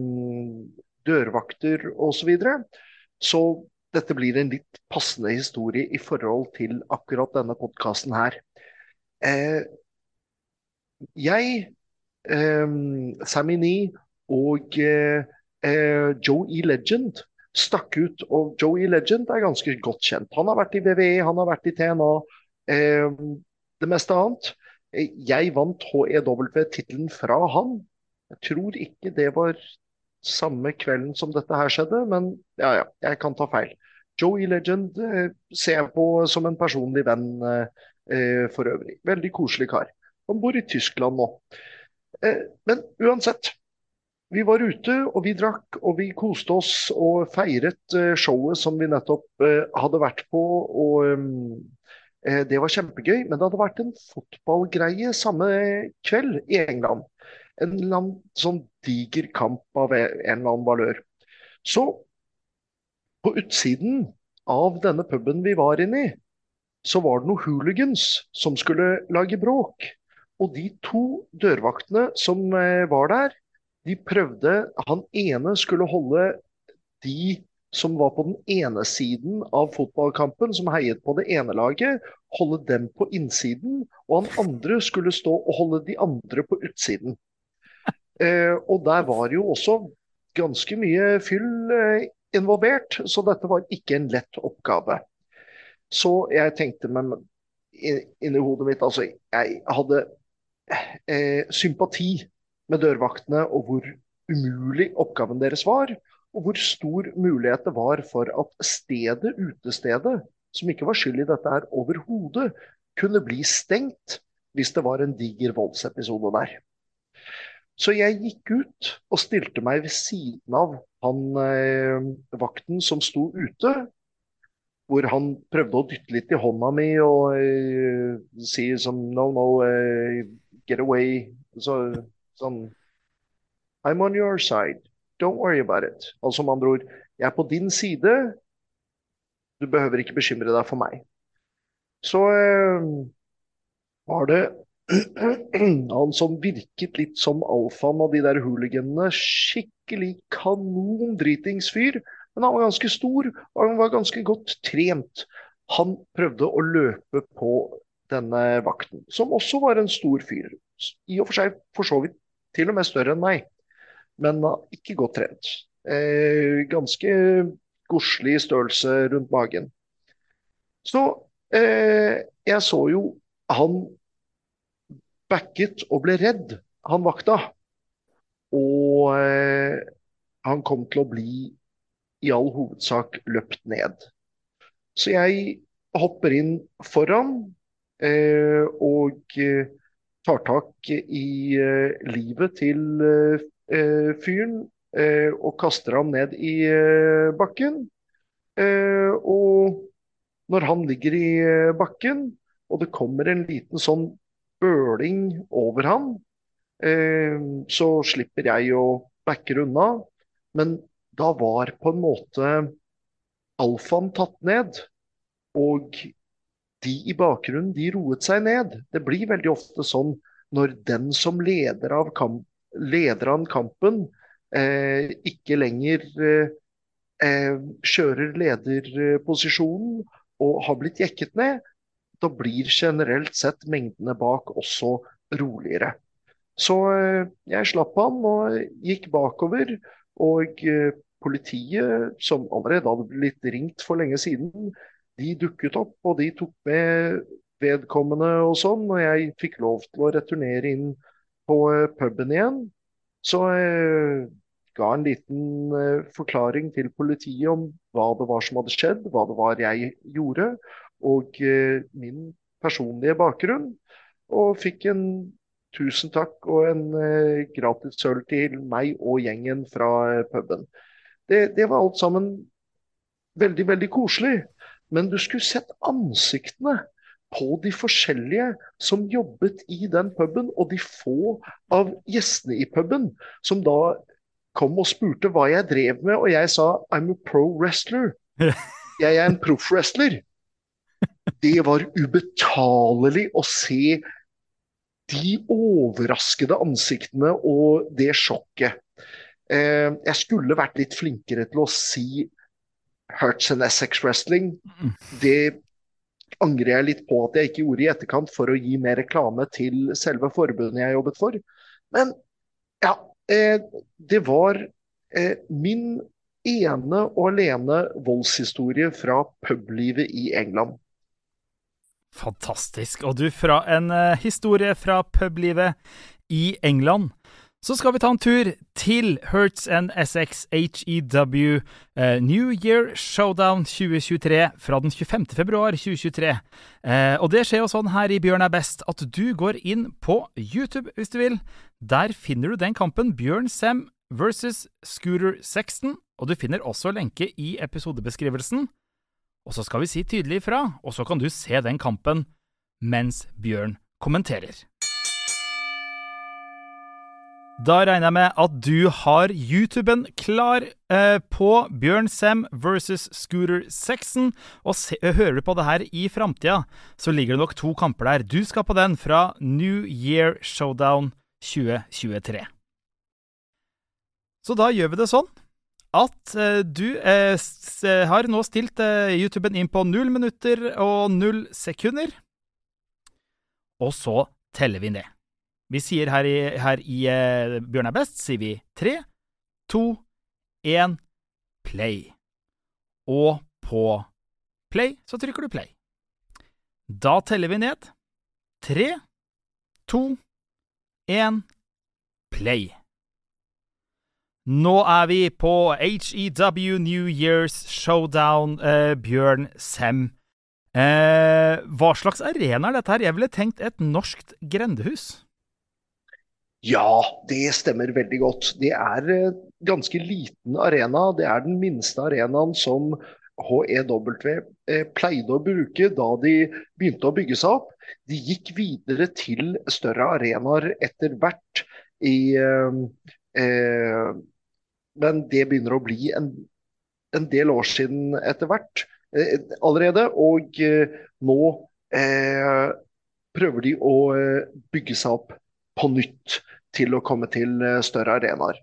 dørvakter osv. Så, videre. så dette blir en litt passende historie i forhold til akkurat denne podkasten her. Eh, jeg, eh, Sammy Nee og eh, eh Joe E. Legend stakk ut. Og Joe E. Legend er ganske godt kjent. Han har vært i WWE, han har vært i TNA, eh, det meste annet. Jeg vant HEW-tittelen fra han. Jeg tror ikke det var samme kvelden som dette her skjedde, men ja, ja, jeg kan ta feil. Joey Legend eh, ser jeg på som en personlig venn eh, eh, for øvrig. Veldig koselig kar. Han bor i Tyskland nå. Eh, men uansett. Vi var ute, og vi drakk, og vi koste oss og feiret eh, showet som vi nettopp hadde vært på. og det var kjempegøy, men det hadde vært en fotballgreie samme kveld i England. En annen sånn diger kamp av en eller annen valør. Så på utsiden av denne puben vi var inne i, så var det noen hooligans som skulle lage bråk. Og de to dørvaktene som eh, var der, de prøvde Han ene skulle holde de som var på den ene siden av fotballkampen, som heiet på det ene laget, holde dem på innsiden. Og han andre skulle stå og holde de andre på utsiden. (laughs) Eh, og der var jo også ganske mye fyll eh, involvert, så dette var ikke en lett oppgave. Så jeg tenkte meg inni hodet mitt Altså, jeg hadde eh, sympati med dørvaktene og hvor umulig oppgaven deres var. Og hvor stor mulighet det var for at stedet, utestedet, som ikke var skyld i dette her overhodet, kunne bli stengt hvis det var en diger voldsepisode der. Så jeg gikk ut og stilte meg ved siden av han eh, vakten som sto ute. Hvor han prøvde å dytte litt i hånda mi og eh, si som No, no, eh, get away. Så, sånn I'm on your side. Don't worry about it. Altså med andre ord, jeg er på din side. Du behøver ikke bekymre deg for meg. Så eh, var det (clears throat) han som virket litt som alfaen av de der hooliganene. Skikkelig kanondritings fyr. Men han var ganske stor, og han var ganske godt trent. Han prøvde å løpe på denne vakten, som også var en stor fyr. I og for seg for så vidt til og med større enn meg, men ikke godt trent. Eh, ganske godslig størrelse rundt magen. Så eh, jeg så jo han backet og ble redd, han vakta. Og eh, han kom til å bli i all hovedsak løpt ned. Så jeg hopper inn foran eh, og eh, tar tak i eh, livet til fyren eh, og kaster ham ned i bakken. og når han ligger i bakken, og det kommer en liten sånn bøling over eh, så slipper jeg å backe unna. Men da var på en måte alfaen tatt ned. Og de i bakgrunnen, de roet seg ned. Det blir veldig ofte sånn når den som leder av, kamp, leder han kampen, eh, ikke lenger eh, eh, kjører lederposisjonen og har blitt jekket ned, da blir generelt sett mengdene bak også roligere. Så eh, jeg slapp han og gikk bakover. Og eh, politiet, som allerede hadde blitt ringt for lenge siden, de dukket opp og de tok med vedkommende og sånn. Og jeg fikk lov til å returnere inn på eh, puben igjen. Så jeg ga en liten forklaring til politiet om hva det var som hadde skjedd, hva det var jeg gjorde og eh, min personlige bakgrunn. Og fikk en tusen takk og en eh, gratis sølv til meg og gjengen fra eh, puben. Det, det, var alt sammen veldig, veldig koselig. men du skulle sett ansiktene på de forskjellige som jobbet i den puben, og de få av gjestene i puben som da kom og spurte hva jeg drev med, og jeg sa I'm a pro wrestler. (laughs) Jeg er en proffwrestler. Det var ubetalelig å se de overraskede ansiktene og det sjokket. Eh, jeg skulle vært litt flinkere til å si Hurts and Essex Wrestling. Det angrer jeg litt på at jeg ikke gjorde i etterkant for å gi mer reklame til selve forbundet jeg jobbet for. Men ja, eh, det var eh, min ene og alene voldshistorie fra publivet i England. Fantastisk. Og du, fra en uh, historie fra publivet i England, så skal vi ta en tur til Hertz and Essex HEW eh, New Year Showdown 2023 fra den 25. februar 2023. Eh, og det skjer jo sånn her i Bjørn er best at du går inn på YouTube hvis du vil. Der finner du den kampen Bjørn Sem versus Scooter Sexton, og du finner også lenke i episodebeskrivelsen. Og så skal vi si tydelig ifra, og så kan du se den kampen mens Bjørn kommenterer. Da regner jeg med at du har YouTuben klar eh, på Bjørn Sem versus Scooter Sexton. Og se, hører du på det her i framtida, så ligger det nok to kamper der. Du skal på den fra New Year Showdown 2023. Så da gjør vi det sånn at eh, du uh, har nå stilt uh, YouTuben inn på null minutter og null sekunder. Og så teller vi ned. Vi sier her i, her i Bjørn er best, sier vi tre, to, én, play. Og på play så trykker du play. Da teller vi ned. Tre, to, én, play. Nå er vi på HEW New Year's Showdown, eh, Bjørn Sem. Eh, hva slags arena er dette her? Jeg ville tenkt et norskt grendehus. Ja, det stemmer veldig godt. Det er en eh, ganske liten arena. Det er den minste arenaen som HEW eh, pleide å bruke da de begynte å bygge seg opp. De gikk videre til større arenaer etter hvert i eh, eh men det begynner å bli en, en del år siden etter hvert eh, allerede. Og eh, nå prøver de å bygge seg opp på nytt til å komme til eh, større arenaer.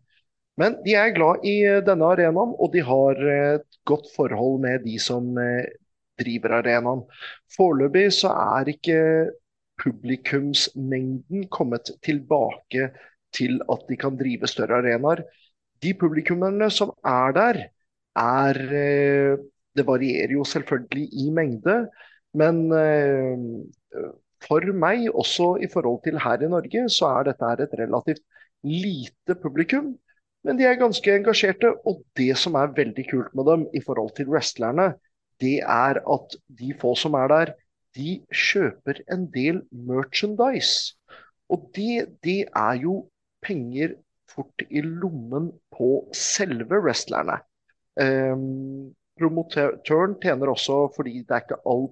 Men de er glad i eh, denne arenaen, og de har et godt forhold med de som driver arenaen. Foreløpig så er ikke publikumsmengden kommet tilbake til at de kan drive større arenaer de publikummerne som er der, er eh, Det varierer jo selvfølgelig i mengde, men eh, for meg, også i forhold til her i Norge, så er dette et relativt lite publikum. Men de er ganske engasjerte, og det som er veldig kult med dem i forhold til wrestlerne, det er at de få som er der, de kjøper en del merchandise. Og det, det er jo penger fort i lommen på selve wrestlerne. Um, promotøren tjener også fordi det er ikke all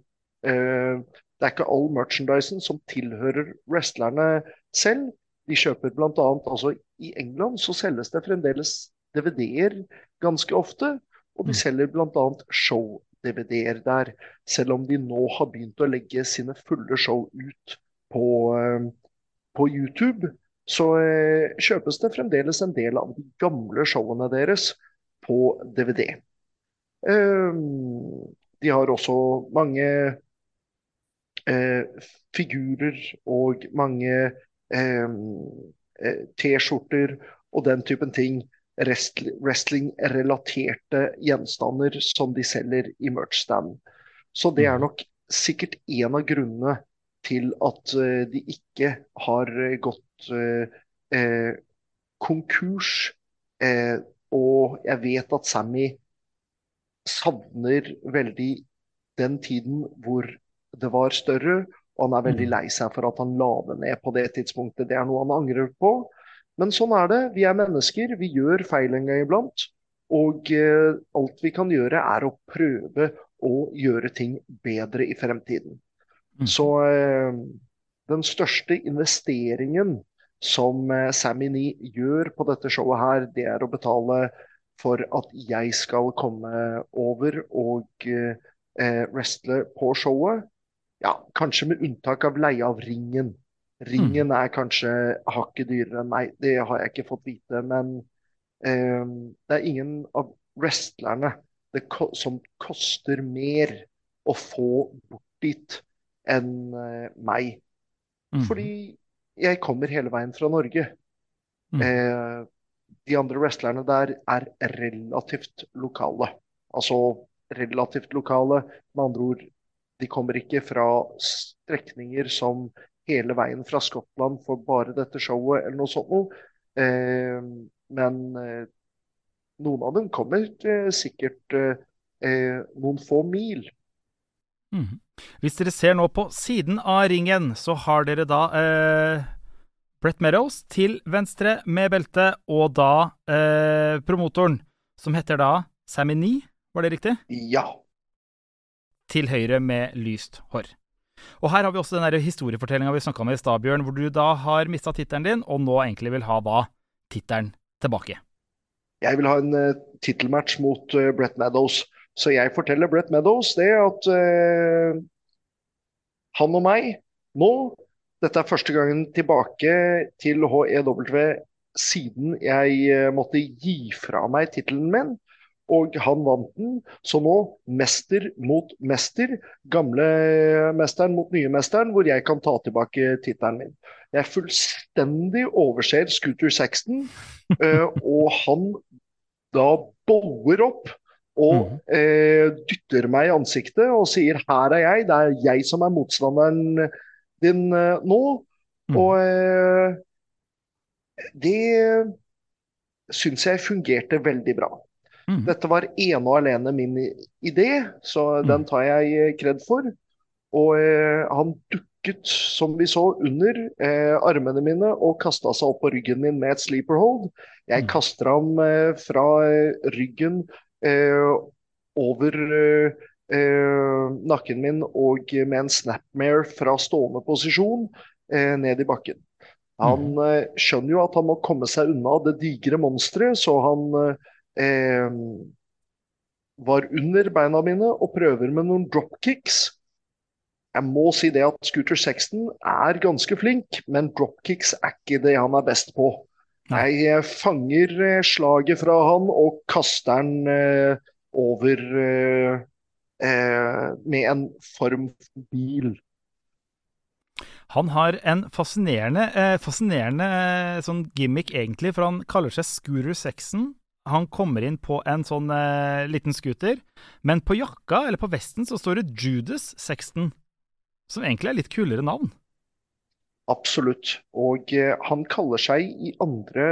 uh, det er ikke all merchandisen som tilhører wrestlerne selv. De kjøper bl.a. altså I England så selges det fremdeles DVD-er ganske ofte. Og de mm. selger bl.a. show-DVD-er der. Selv om de nå har begynt å legge sine fulle show ut på, uh, på YouTube så eh, kjøpes det fremdeles en del av de gamle showene deres på DVD. Eh, de har også mange eh, figurer og mange eh, eh, T-skjorter og den typen ting. Wrestling-relaterte gjenstander som de selger i merch-stand. Så det er mm. nok sikkert en av grunnene til at eh, de ikke har gått Eh, eh, konkurs. Eh, og jeg vet at Sammy savner veldig den tiden hvor det var større. Og han er veldig mm. lei seg for at han la det ned på det tidspunktet. Det er noe han angrer på. Men sånn er det. Vi er mennesker. Vi gjør feil en gang iblant. Og eh, alt vi kan gjøre, er å prøve å gjøre ting bedre i fremtiden. Mm. Så eh, den største investeringen som eh, Sammy Nee gjør på dette showet her, det er å betale for at jeg skal komme over og eh, wrestle på showet. Ja, kanskje med unntak av leie av ringen. Ringen er kanskje hakket dyrere enn meg, det har jeg ikke fått vite. Men eh, det er ingen av wrestlerne det ko som koster mer å få bort dit enn eh, meg. Mm. Fordi jeg kommer hele veien fra Norge. Mm. Eh, de andre wrestlerne der er relativt lokale. Altså relativt lokale, med andre ord. De kommer ikke fra strekninger som hele veien fra Skottland for bare dette showet eller noe sånt noe. Eh, men eh, noen av dem kommer eh, sikkert eh, eh, noen få mil. Mm. Hvis dere ser nå på siden av ringen, så har dere da eh, Brett Meadows til venstre med belte, og da eh, promotoren, som heter da Sammy Nee, var det riktig? Ja. Til høyre med lyst hår. Og her har vi også den historiefortellinga vi snakka om i stad, Bjørn, hvor du da har mista tittelen din, og nå egentlig vil ha da tittelen tilbake. Jeg vil ha en uh, tittelmatch mot uh, Brett Meadows. Så jeg forteller Brett Meadows det at uh, han og meg nå Dette er første gangen tilbake til HEW siden jeg måtte gi fra meg tittelen min. Og han vant den. Så nå mester mot mester. Gamle mesteren mot nye mesteren, hvor jeg kan ta tilbake tittelen min. Jeg fullstendig overser Scooter Sexton, uh, (laughs) og han da boller opp og Mhm. eh, dytter meg i ansiktet og sier 'her er jeg', det er jeg som er motstanderen din eh, nå. Mm. Og eh, det syns jeg fungerte veldig bra. Mhm. Dette var ene og alene min idé, så Mm. den tar jeg eh, kred for. Og eh, han dukket, som vi så, under eh, armene mine og kasta seg opp på ryggen min med et sleeper hold. Jeg Mm. kaster ham eh, fra eh, ryggen eh, over nakken min og med en snapmare fra stående posisjon ned i bakken. Han skjønner jo at han må komme seg unna det digre monsteret, så han eh, var under beina mine og prøver med noen dropkicks. Jeg må si det at Scooter Sexton er ganske flink, men dropkicks er ikke det han er best på. Jeg eh, fanger eh, slaget fra han og kaster den eh, over eh, eh, med en form for bil. Han har en fascinerende, eh, fascinerende eh, sånn gimmick, egentlig, for han kaller seg Scooter Sexton. Han kommer inn på en sånn eh, liten scooter, men på jakka, eller på vesten, så står det Judas Sexton. Som egentlig er litt kulere navn. Absolutt. Og eh, han kaller seg i andre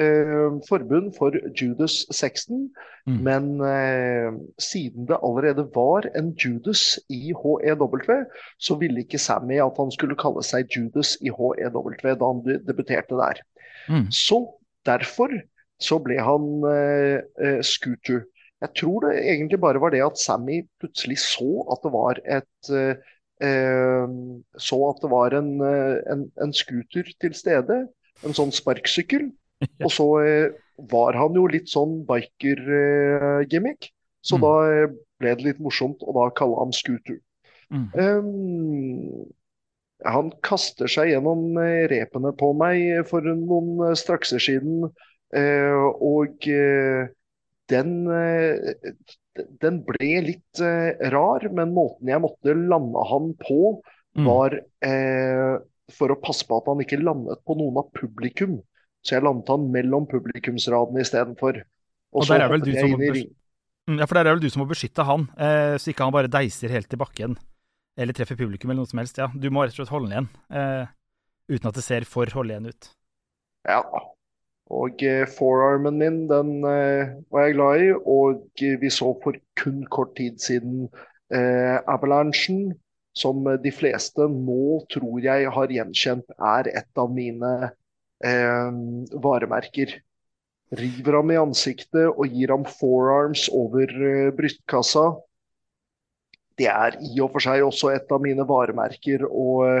eh, forbund for Judas Sexton, Mm. men eh, siden det allerede var en Judas i HEW, så ville ikke Sammy at han skulle kalle seg Judas i HEW da han debuterte der. Mm. Så derfor så ble han eh, eh, Scooter. Jeg tror det egentlig bare var det at Sammy plutselig så at det var et eh, eh, Så at det var en, eh, en, en scooter til stede. En sånn sparksykkel. (laughs) Og så eh, var han jo litt sånn biker-gimmick. Så Mm. da ble det litt morsomt og da kalle ham Scooter. Mm. Um, han kaster seg gjennom repene på meg for noen strakser siden, og eh, den, eh, den ble litt eh, rar, men måten jeg måtte lande han på, Mm. var eh, for å passe på at han ikke landet på noen av publikum. Så jeg landet han mellom publikumsradene istedenfor. Og der er vel du som må Mm, Ja, for der er vel du som må beskytte han, eh, så ikke han bare deiser helt i bakken. Eller treffer publikum eller noe som helst. Ja, du må rett og slett holde han igjen. Eh, uten at det ser for holde igjen ut. Ja. Og eh, forearmen min, den eh, var jeg glad i. Og eh, vi så for kun kort tid siden eh, Avalanchen, som de fleste nå tror jeg har gjenkjent er et av mine eh, varemerker. River ham i ansiktet og gir ham forearms over eh, brystkassa. det er i og for seg også et av mine varemerker å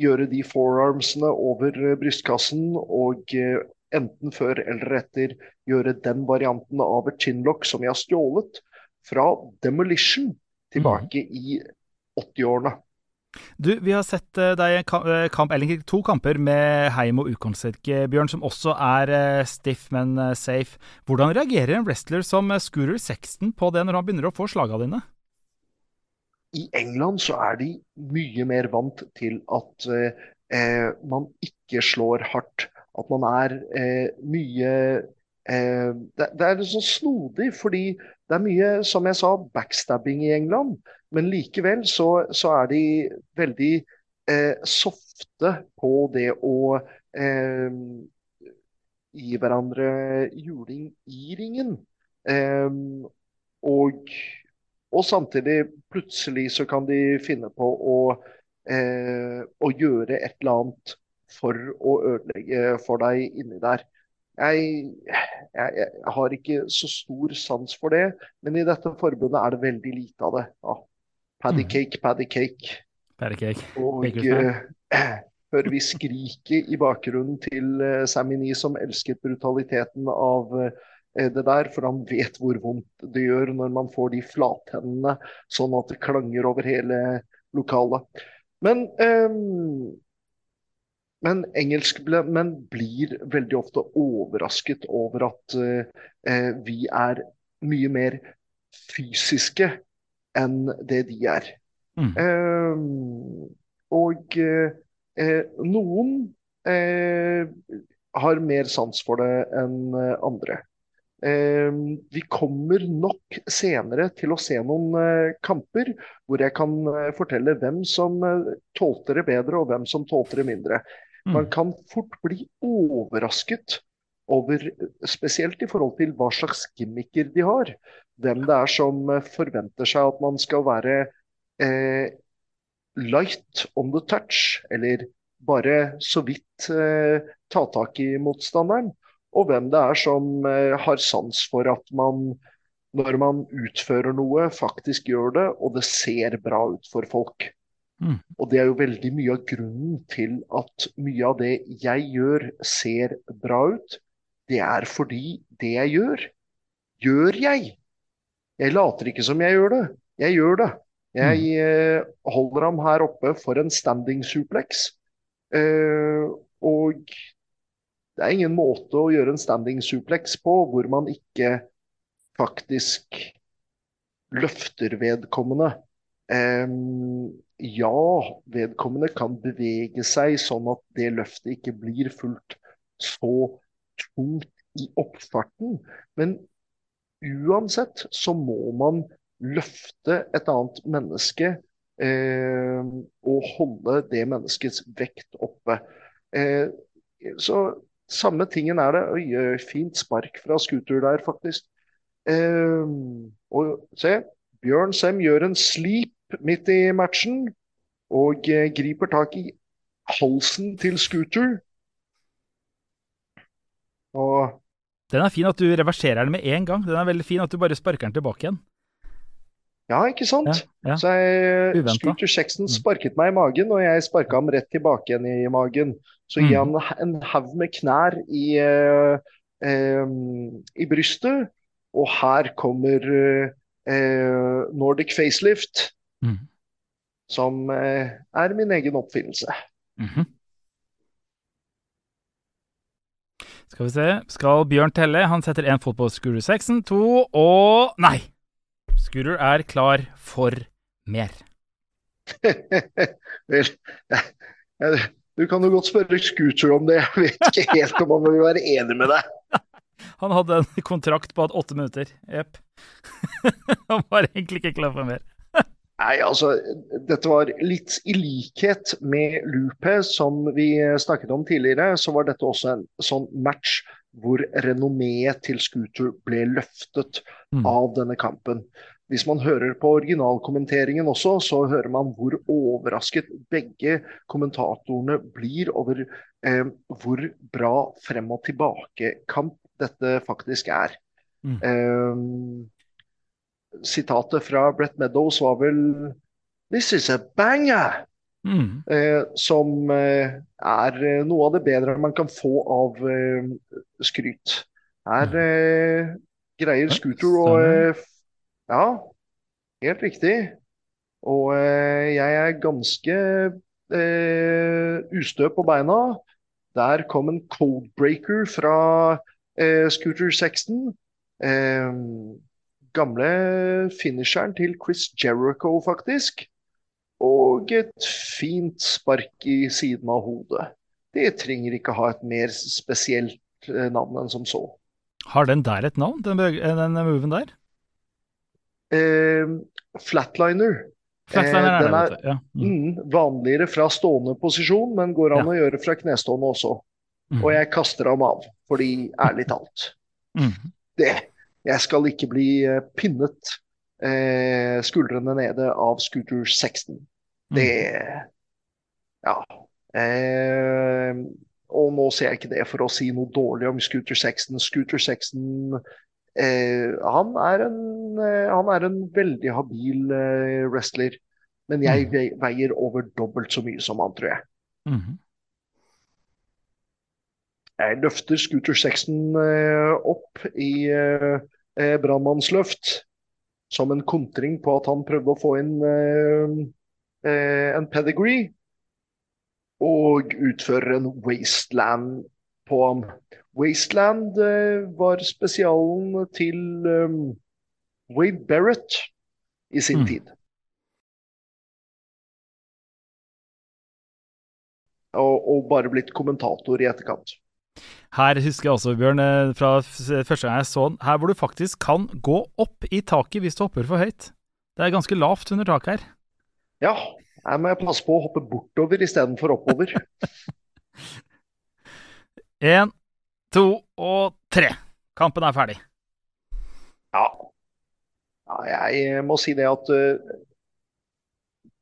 gjøre de forearmsene over brystkassen og enten før eller etter gjøre den varianten av et chinlock som jeg har stjålet fra Demolition tilbake mm. i 80-årene. Du, Vi har sett uh, deg kamp, eller to kamper med Heim og Ukonserke, Bjørn, som også er uh, stiff, men safe. Hvordan reagerer en wrestler som Scooter Sexton på det når han begynner å få slagene dine? I England så er de mye mer vant til at man ikke slår hardt. At man er mye det, det, er sånn snodig, fordi det er mye, som jeg sa, backstabbing i England. Men likevel så, så er de veldig eh, softe på det å eh, gi hverandre juling i ringen. Eh, og, og, samtidig, plutselig så kan de finne på å, eh, å gjøre et eller annet for å ødelegge for deg inni der. Jeg, jeg, jeg, har ikke så stor sans for det, men i dette forbundet er det veldig lite av det. Ja. Paddy mm. cake, paddy cake. Paddy cake. Og uh, (clears throat) hører vi skriket i bakgrunnen til uh, Sammy Nee, som elsket brutaliteten av uh, det der, for han vet hvor vondt det gjør når man får de flathendene sånn at det klanger over hele lokalet. Men, um, men engelskmenn blir veldig ofte overrasket over at eh, vi er mye mer fysiske enn det de er. Mm. Eh, og eh, noen eh, har mer sans for det enn andre. Eh, vi kommer nok senere til å se noen eh, kamper hvor jeg kan eh, fortelle hvem som tålte det bedre og hvem som tålte det mindre. Mm. Man kan fort bli overrasket over, spesielt i forhold til hva slags gimmicker de har hvem det er som eh, forventer seg at man skal være eh, light on the touch, eller bare så vidt eh, ta tak i motstanderen. Og hvem det er som eh, har sans for at man, når man utfører noe, faktisk gjør det, og det ser bra ut for folk. Mm. Og det er jo veldig mye av grunnen til at mye av det jeg gjør, ser bra ut. Det er fordi det jeg gjør, gjør jeg. Jeg later ikke som jeg gjør det. Jeg gjør det. Jeg mm. eh, holder ham her oppe for en standing suplex. Eh, og det er ingen måte å gjøre en standing suplex på hvor man ikke faktisk løfter vedkommende. Ja, vedkommende kan bevege seg sånn at det løftet ikke blir fullt så tungt i oppfarten. Men uansett så må man løfte et annet menneske eh, og holde det menneskets vekt oppe. Eh, så samme tingen er det. Øye, fint spark fra scooter der, faktisk. Eh, og se, Bjørn Sem gjør en sleep midt i matchen og eh, griper tak i halsen til scooter. Og den er fin at du reverserer den med en gang. Den er veldig fin at du bare sparker den tilbake igjen. Ja, ikke sant? Ja, ja. Så jeg, Scooter Sexton mm. sparket meg i magen, og jeg sparka ham rett tilbake igjen i magen. Så mm. gir han en haug med knær i, uh, um, i, brystet, og her kommer uh, Nordic facelift, mm. som uh, er min egen oppfinnelse. Mm -hmm. Skal vi se. Skal Bjørn telle? Han setter én fot på Scooter 6, to og Nei! Scooter er klar for mer. (laughs) Vel, du kan jo godt spørre Scooter om det. Jeg vet ikke helt om han vil være enig med deg. (laughs) Han hadde en kontrakt på at åtte minutter. Jepp. (laughs) han var egentlig ikke klar for mer. Nei, altså, dette var litt i likhet med Lupe, som vi snakket om tidligere. Så var dette også en sånn match hvor renommeet til Scooter ble løftet mm. av denne kampen. Hvis man hører på originalkommenteringen også, så hører man hvor overrasket begge kommentatorene blir over eh, hvor bra frem og tilbake-kamp dette faktisk er. Mm. Um, sitatet fra Brett Meadows var vel This is a banger! Mm. Eh, som eh, er eh, noe av det bedre man kan få av eh, skryt. Her eh, greier Scooter å eh, Ja, helt riktig. Og jeg er ganske ustø på beina. Der kom en codebreaker fra Scooter 16. Eh, gamle finisheren til Chris Jericho, faktisk. Og et fint spark i siden av hodet. Det trenger ikke ha et mer spesielt eh, navn enn som så. Har den der et navn, den, eh, den moven der? Eh, flatliner. Flatliner Eh, er den er- Ja. Mm. Mm, vanligere fra stående posisjon, men går an Ja. å gjøre fra knestående også. Mm. Og jeg kaster ham av, fordi ærlig talt Mm. det, Jeg skal ikke bli eh, pinnet eh, skuldrene nede av Scooter 16. Mm. Det Ja. Eh, og nå ser jeg ikke det for å si noe dårlig om Scooter 16. Scooter 16 eh, han, er en, eh, han er en veldig habil eh, wrestler. Men jeg Mm. veier over dobbelt så mye som han, tror jeg. Mm. Jeg løfter Scooter 16 eh, opp i eh, eh, brannmannsløft som en kontring på at han prøvde å få inn en pedigree. Og utfører en wasteland på ham. Wasteland var spesialen til Wade Barrett i sin Mm. tid. Og, og bare blitt kommentator i etterkant. Her husker jeg også, Bjørn, eh, fra første gang jeg så den, her hvor du faktisk kan gå opp i taket hvis du hopper for høyt. Det er ganske lavt under taket her. Ja, her må jeg passe på å hoppe bortover istedenfor oppover. (laughs) Én, to og tre. Kampen er ferdig. Ja. ja jeg må si det at eh,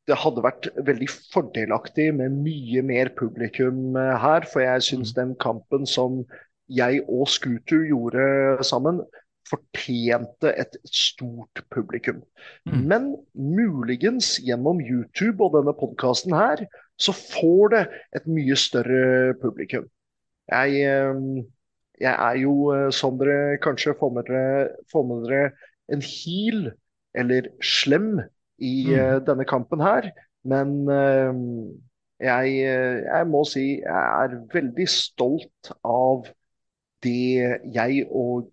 det hadde vært veldig fordelaktig med mye mer publikum eh, her. For jeg syns den kampen som jeg og Scooter gjorde sammen, fortjente et stort publikum. Mm. Men muligens gjennom YouTube og denne podkasten her, så får det et mye større publikum. Jeg, eh, jeg er jo, eh, som dere kanskje får med dere, får med dere en heal, eller slem, i Mm. eh, denne kampen her. Men eh, jeg, eh, jeg må si jeg er veldig stolt av det jeg og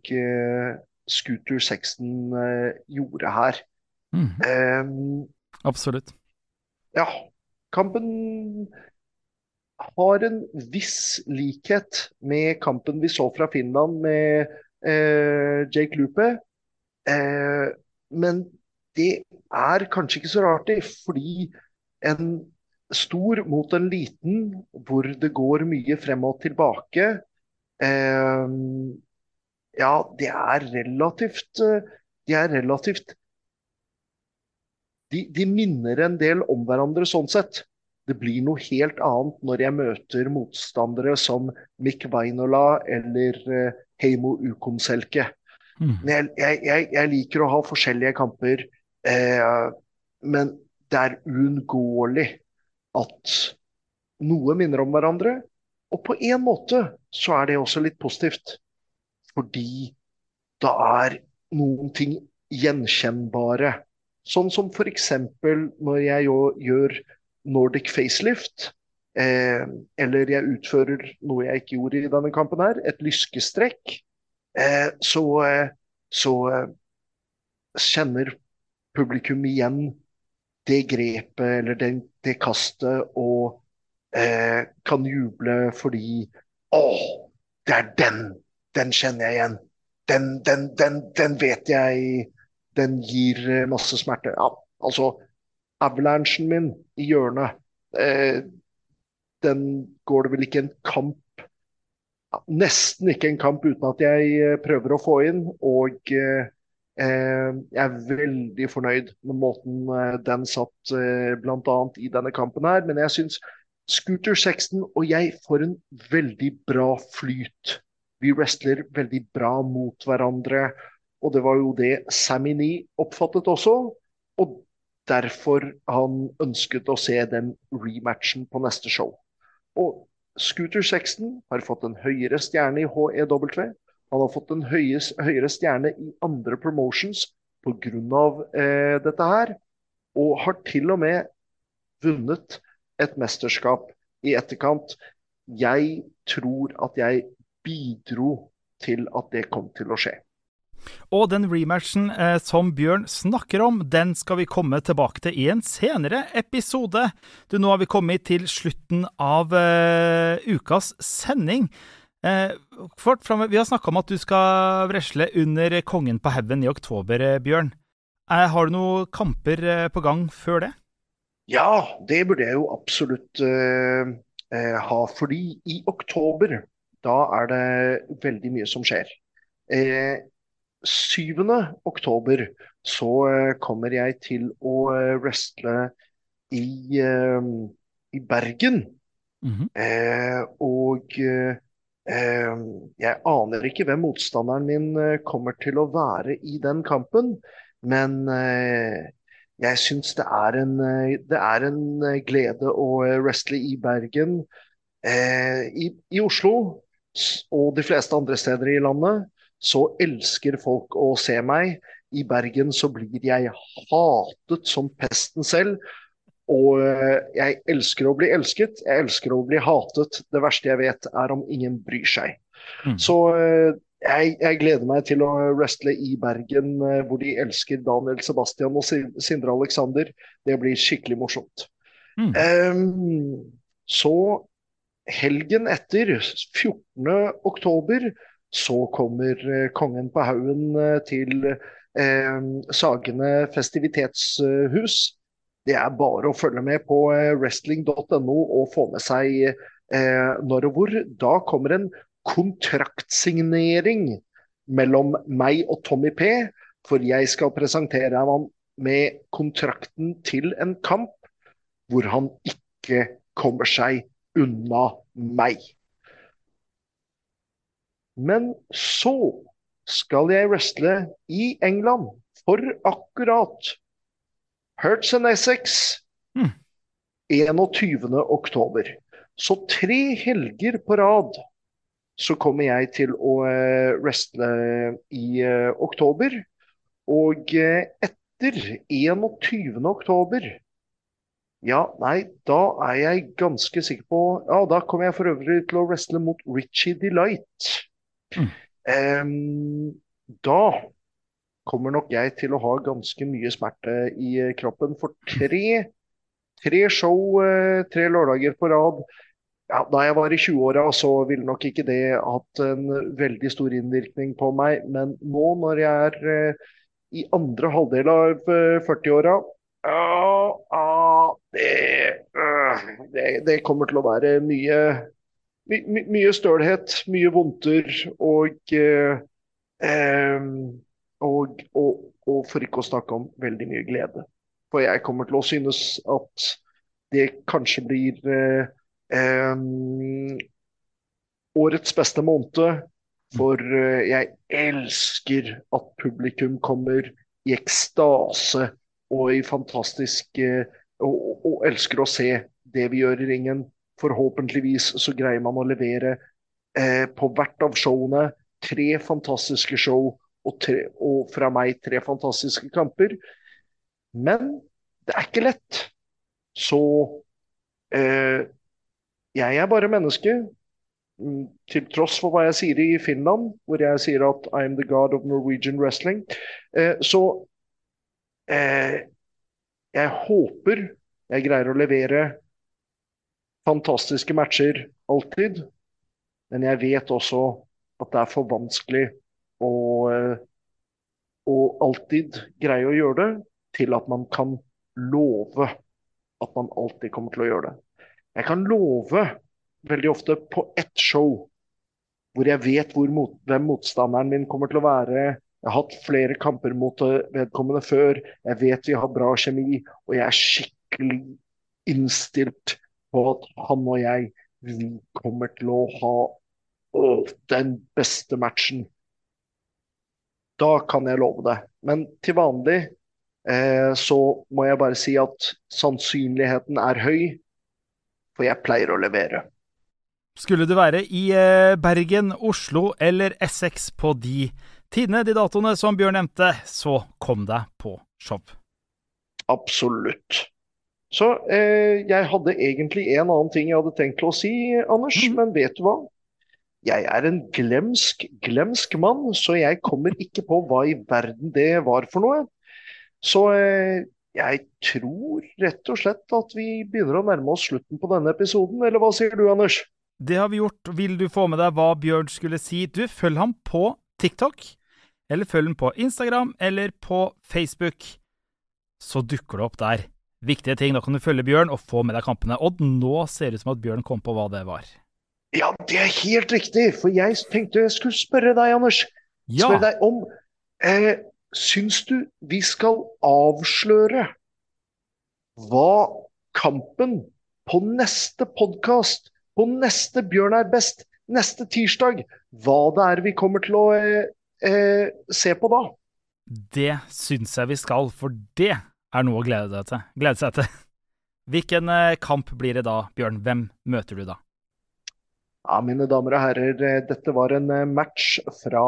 Scooter 16 eh, gjorde her. Mm. Um, Absolutt. ja, kampen har en viss likhet med kampen vi så fra Finland med eh, Jake Lupe. Eh, men det er kanskje ikke så rart, det, fordi en stor mot en liten, hvor det går mye frem og tilbake, eh, ja, det er relativt eh, De er relativt de, de minner en del om hverandre sånn sett. Det blir noe helt annet når jeg møter motstandere som Mick Vainola eller eh, Heimo Ukonselke. Mm. Men jeg, jeg, jeg liker å ha forskjellige kamper, eh, men det er uunngåelig at noe minner om hverandre. Og på en måte så er det også litt positivt, fordi da er noen ting gjenkjennbare. Sånn som f.eks. når jeg gjør Nordic facelift, eh, eller jeg utfører noe jeg ikke gjorde i denne kampen her, et lyskestrekk, eh, så, eh, så eh, kjenner publikum igjen det grepet eller det, det kastet og eh, kan juble fordi Å, det er den! Den kjenner jeg igjen. Den, den, den, den vet jeg Den gir eh, masse smerte. Ja, altså, avalanchen min i hjørnet, eh, den går det vel ikke en kamp Nesten ikke en kamp uten at jeg eh, prøver å få inn. Og eh, jeg er veldig fornøyd med måten eh, den satt eh, bl.a. i denne kampen her. Men jeg syns Scooter 16 og jeg får en veldig bra flyt. Vi wrestler veldig bra mot hverandre. og det var jo det Sammy Nee oppfattet også. Og derfor han ønsket å se den rematchen på neste show. Og Scooter Sexton har fått en høyere stjerne i HEW. Han har fått en høyes, høyere stjerne i andre promotions pga. Eh, dette her. Og har til og med vunnet et mesterskap i etterkant. Jeg tror at jeg bidro til at det kom til å skje. Og den rematchen eh, som Bjørn snakker om, den skal vi komme tilbake til i en senere episode. Du, nå har vi kommet til slutten av eh, ukas sending. Eh, fort, vi har snakka om at du skal vresle under Kongen på haugen i oktober, eh, Bjørn. Eh, har du noen kamper eh, på gang før det? Ja, det burde jeg jo absolutt uh, uh, ha. Fordi i oktober, da er det veldig mye som skjer. Eh, 7. oktober så kommer jeg til å wrestle i, i Bergen. Mm -hmm. og jeg aner ikke hvem motstanderen min kommer til å være i den kampen. Men jeg syns det, eh, det, er en eh, glede å eh, wrestle i Bergen. I, I, Oslo og de fleste andre steder i landet så elsker folk å se meg. I Bergen så blir jeg hatet som pesten selv. Og jeg elsker å bli elsket, jeg elsker å bli hatet. Det verste jeg vet, er om ingen bryr seg. Mm. Så jeg, jeg, gleder meg til å wrestle i Bergen, eh, hvor de elsker Daniel Sebastian og Sindre Alexander. Det blir skikkelig morsomt. Mm. Um, så helgen etter, 14.10, så kommer Kongen på haugen til uh, Sagene festivitetshus. Det er bare å følge med på wrestling.no og få med seg når og hvor. Da kommer en kontraktsignering mellom meg og Tommy P. For jeg skal presentere ham med kontrakten til en kamp hvor han ikke kommer seg unna meg. Men så skal jeg wrestle i England for akkurat Hertz and Essex mm. 21. oktober. Så tre helger på rad så kommer jeg til å wrestle i uh, oktober. Og uh, etter 21. oktober ja, nei, da er jeg ganske sikker på Ja, da kommer jeg for øvrig til å wrestle mot Richie Delight. Mm. Um, da kommer nok jeg til å ha ganske mye smerte i kroppen. For tre, tre show, tre lørdager på rad ja, Da jeg var i 20-åra, så ville nok ikke det hatt en veldig stor innvirkning på meg. Men nå når jeg er eh, i andre halvdel av eh, 40-åra ja, det, øh, det, det, kommer til å være mye, my, my, mye stølhet, mye vondter og, øh, og, og, og for ikke å snakke om veldig mye glede. For jeg kommer til å synes at det kanskje blir eh, eh, årets beste måned. For eh, jeg elsker at publikum kommer i ekstase og i fantastisk uh, og, og, elsker å se det vi gjør i ringen. Forhåpentligvis så greier man å levere uh, på hvert av showene tre fantastiske show og, tre, og fra meg tre fantastiske kamper. Men det er ikke lett. Så eh, jeg er bare menneske. Mm, til tross for hva jeg sier i Finland, hvor jeg sier at I am the god of Norwegian wrestling. Eh, så eh, jeg håper jeg greier å levere fantastiske matcher alltid. Men jeg vet også at det er for vanskelig å, og alltid greie å gjøre det til at man kan love at man alltid kommer til å gjøre det. Jeg kan love veldig ofte på ett show hvor jeg vet hvor mot, hvem motstanderen min kommer til å være. Jeg har hatt flere kamper mot vedkommende før. Jeg vet vi har bra kjemi, og jeg er skikkelig innstilt på at han og jeg vi kommer til å ha å, den beste matchen. Da kan jeg love det. Men til vanlig eh, så må jeg bare si at sannsynligheten er høy, for jeg pleier å levere. Skulle du være i eh, Bergen, Oslo eller Essex på de tidene, de datoene som Bjørn nevnte, så kom deg på show. Absolutt. Så eh, jeg hadde egentlig en annen ting jeg hadde tenkt å si, Anders, mm. men vet du hva? Jeg er en glemsk, glemsk mann, så jeg kommer ikke på hva i verden det var for noe. Så eh, jeg tror rett og slett at vi begynner å nærme oss slutten på denne episoden, eller hva sier du, Anders? Det har vi gjort. Vil du få med deg hva Bjørn skulle si? Du, følg ham på TikTok, eller følg ham på Instagram eller på Facebook. Så dukker det opp der. Viktige ting. Da kan du følge Bjørn og få med deg kampene. Og nå ser det ut som at Bjørn kom på hva det var. Ja, det er helt riktig. For jeg tenkte jeg skulle spørre deg, Anders. Ja. Spørre deg om eh, Syns du vi skal avsløre hva kampen på neste podkast, på neste Bjørn er best, neste tirsdag, hva det er vi kommer til å eh, eh, se på da? Det syns jeg vi skal, for det er noe å glede, til, glede seg til. Hvilken eh, kamp blir det da, Bjørn? Hvem møter du da? Ja, mine damer og herrer, eh, dette var en eh, match fra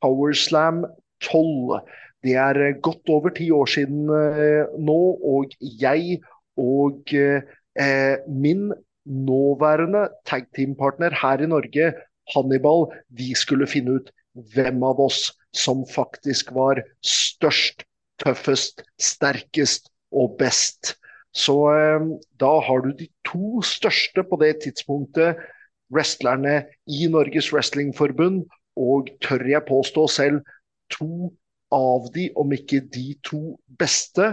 Powerslam 12. Det er eh, godt over ti år siden nå, og jeg og eh, min nåværende tagteampartner her i Norge, Hannibal, vi skulle finne ut hvem av oss som faktisk var størst, tøffest, sterkest og best. Så eh, da har du de to største på det tidspunktet wrestlerne i Norges Wrestlingforbund, og tør jeg påstå selv to av de, om ikke de to beste,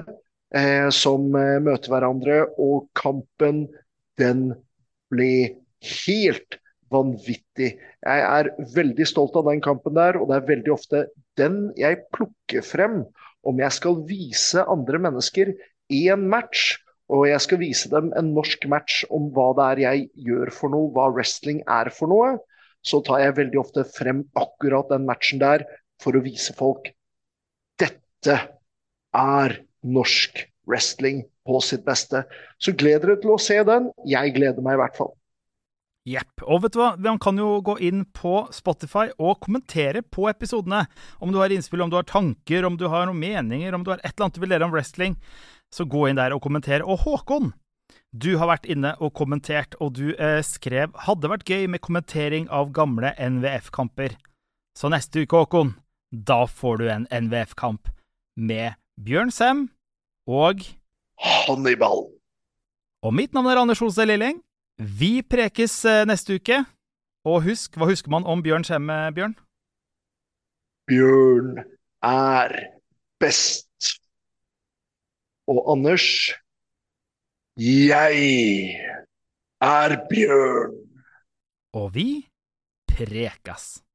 eh, som eh, møter hverandre. Og kampen, den ble helt vanvittig. Jeg er veldig stolt av den kampen der, og det er veldig ofte den jeg plukker frem om jeg skal vise andre mennesker én match. Og jeg skal vise dem en norsk match om hva det er jeg gjør for noe, hva wrestling er for noe. Så tar jeg veldig ofte frem akkurat den matchen der for å vise folk dette er norsk wrestling på sitt beste. Så gled dere til å se den. Jeg gleder meg i hvert fall. Jepp. Og vet du hva, man kan jo gå inn på Spotify og kommentere på episodene. Om du har innspill, om du har tanker, om du har noen meninger, om du har et eller annet du vil dele om wrestling, så gå inn der og kommenter. Og Håkon, du har vært inne og kommentert, og du eh, skrev 'hadde vært gøy med kommentering av gamle NVF-kamper'. Så neste uke, Håkon, da får du en NVF-kamp med Bjørn Sem og Hannibal. Og mitt navn er Anders Hose Lilling. Vi prekes eh, neste uke. Og husk, hva husker man om Bjørn Sem, eh, Bjørn? Bjørn er best. Og Anders, jeg er Bjørn. Og vi prekas.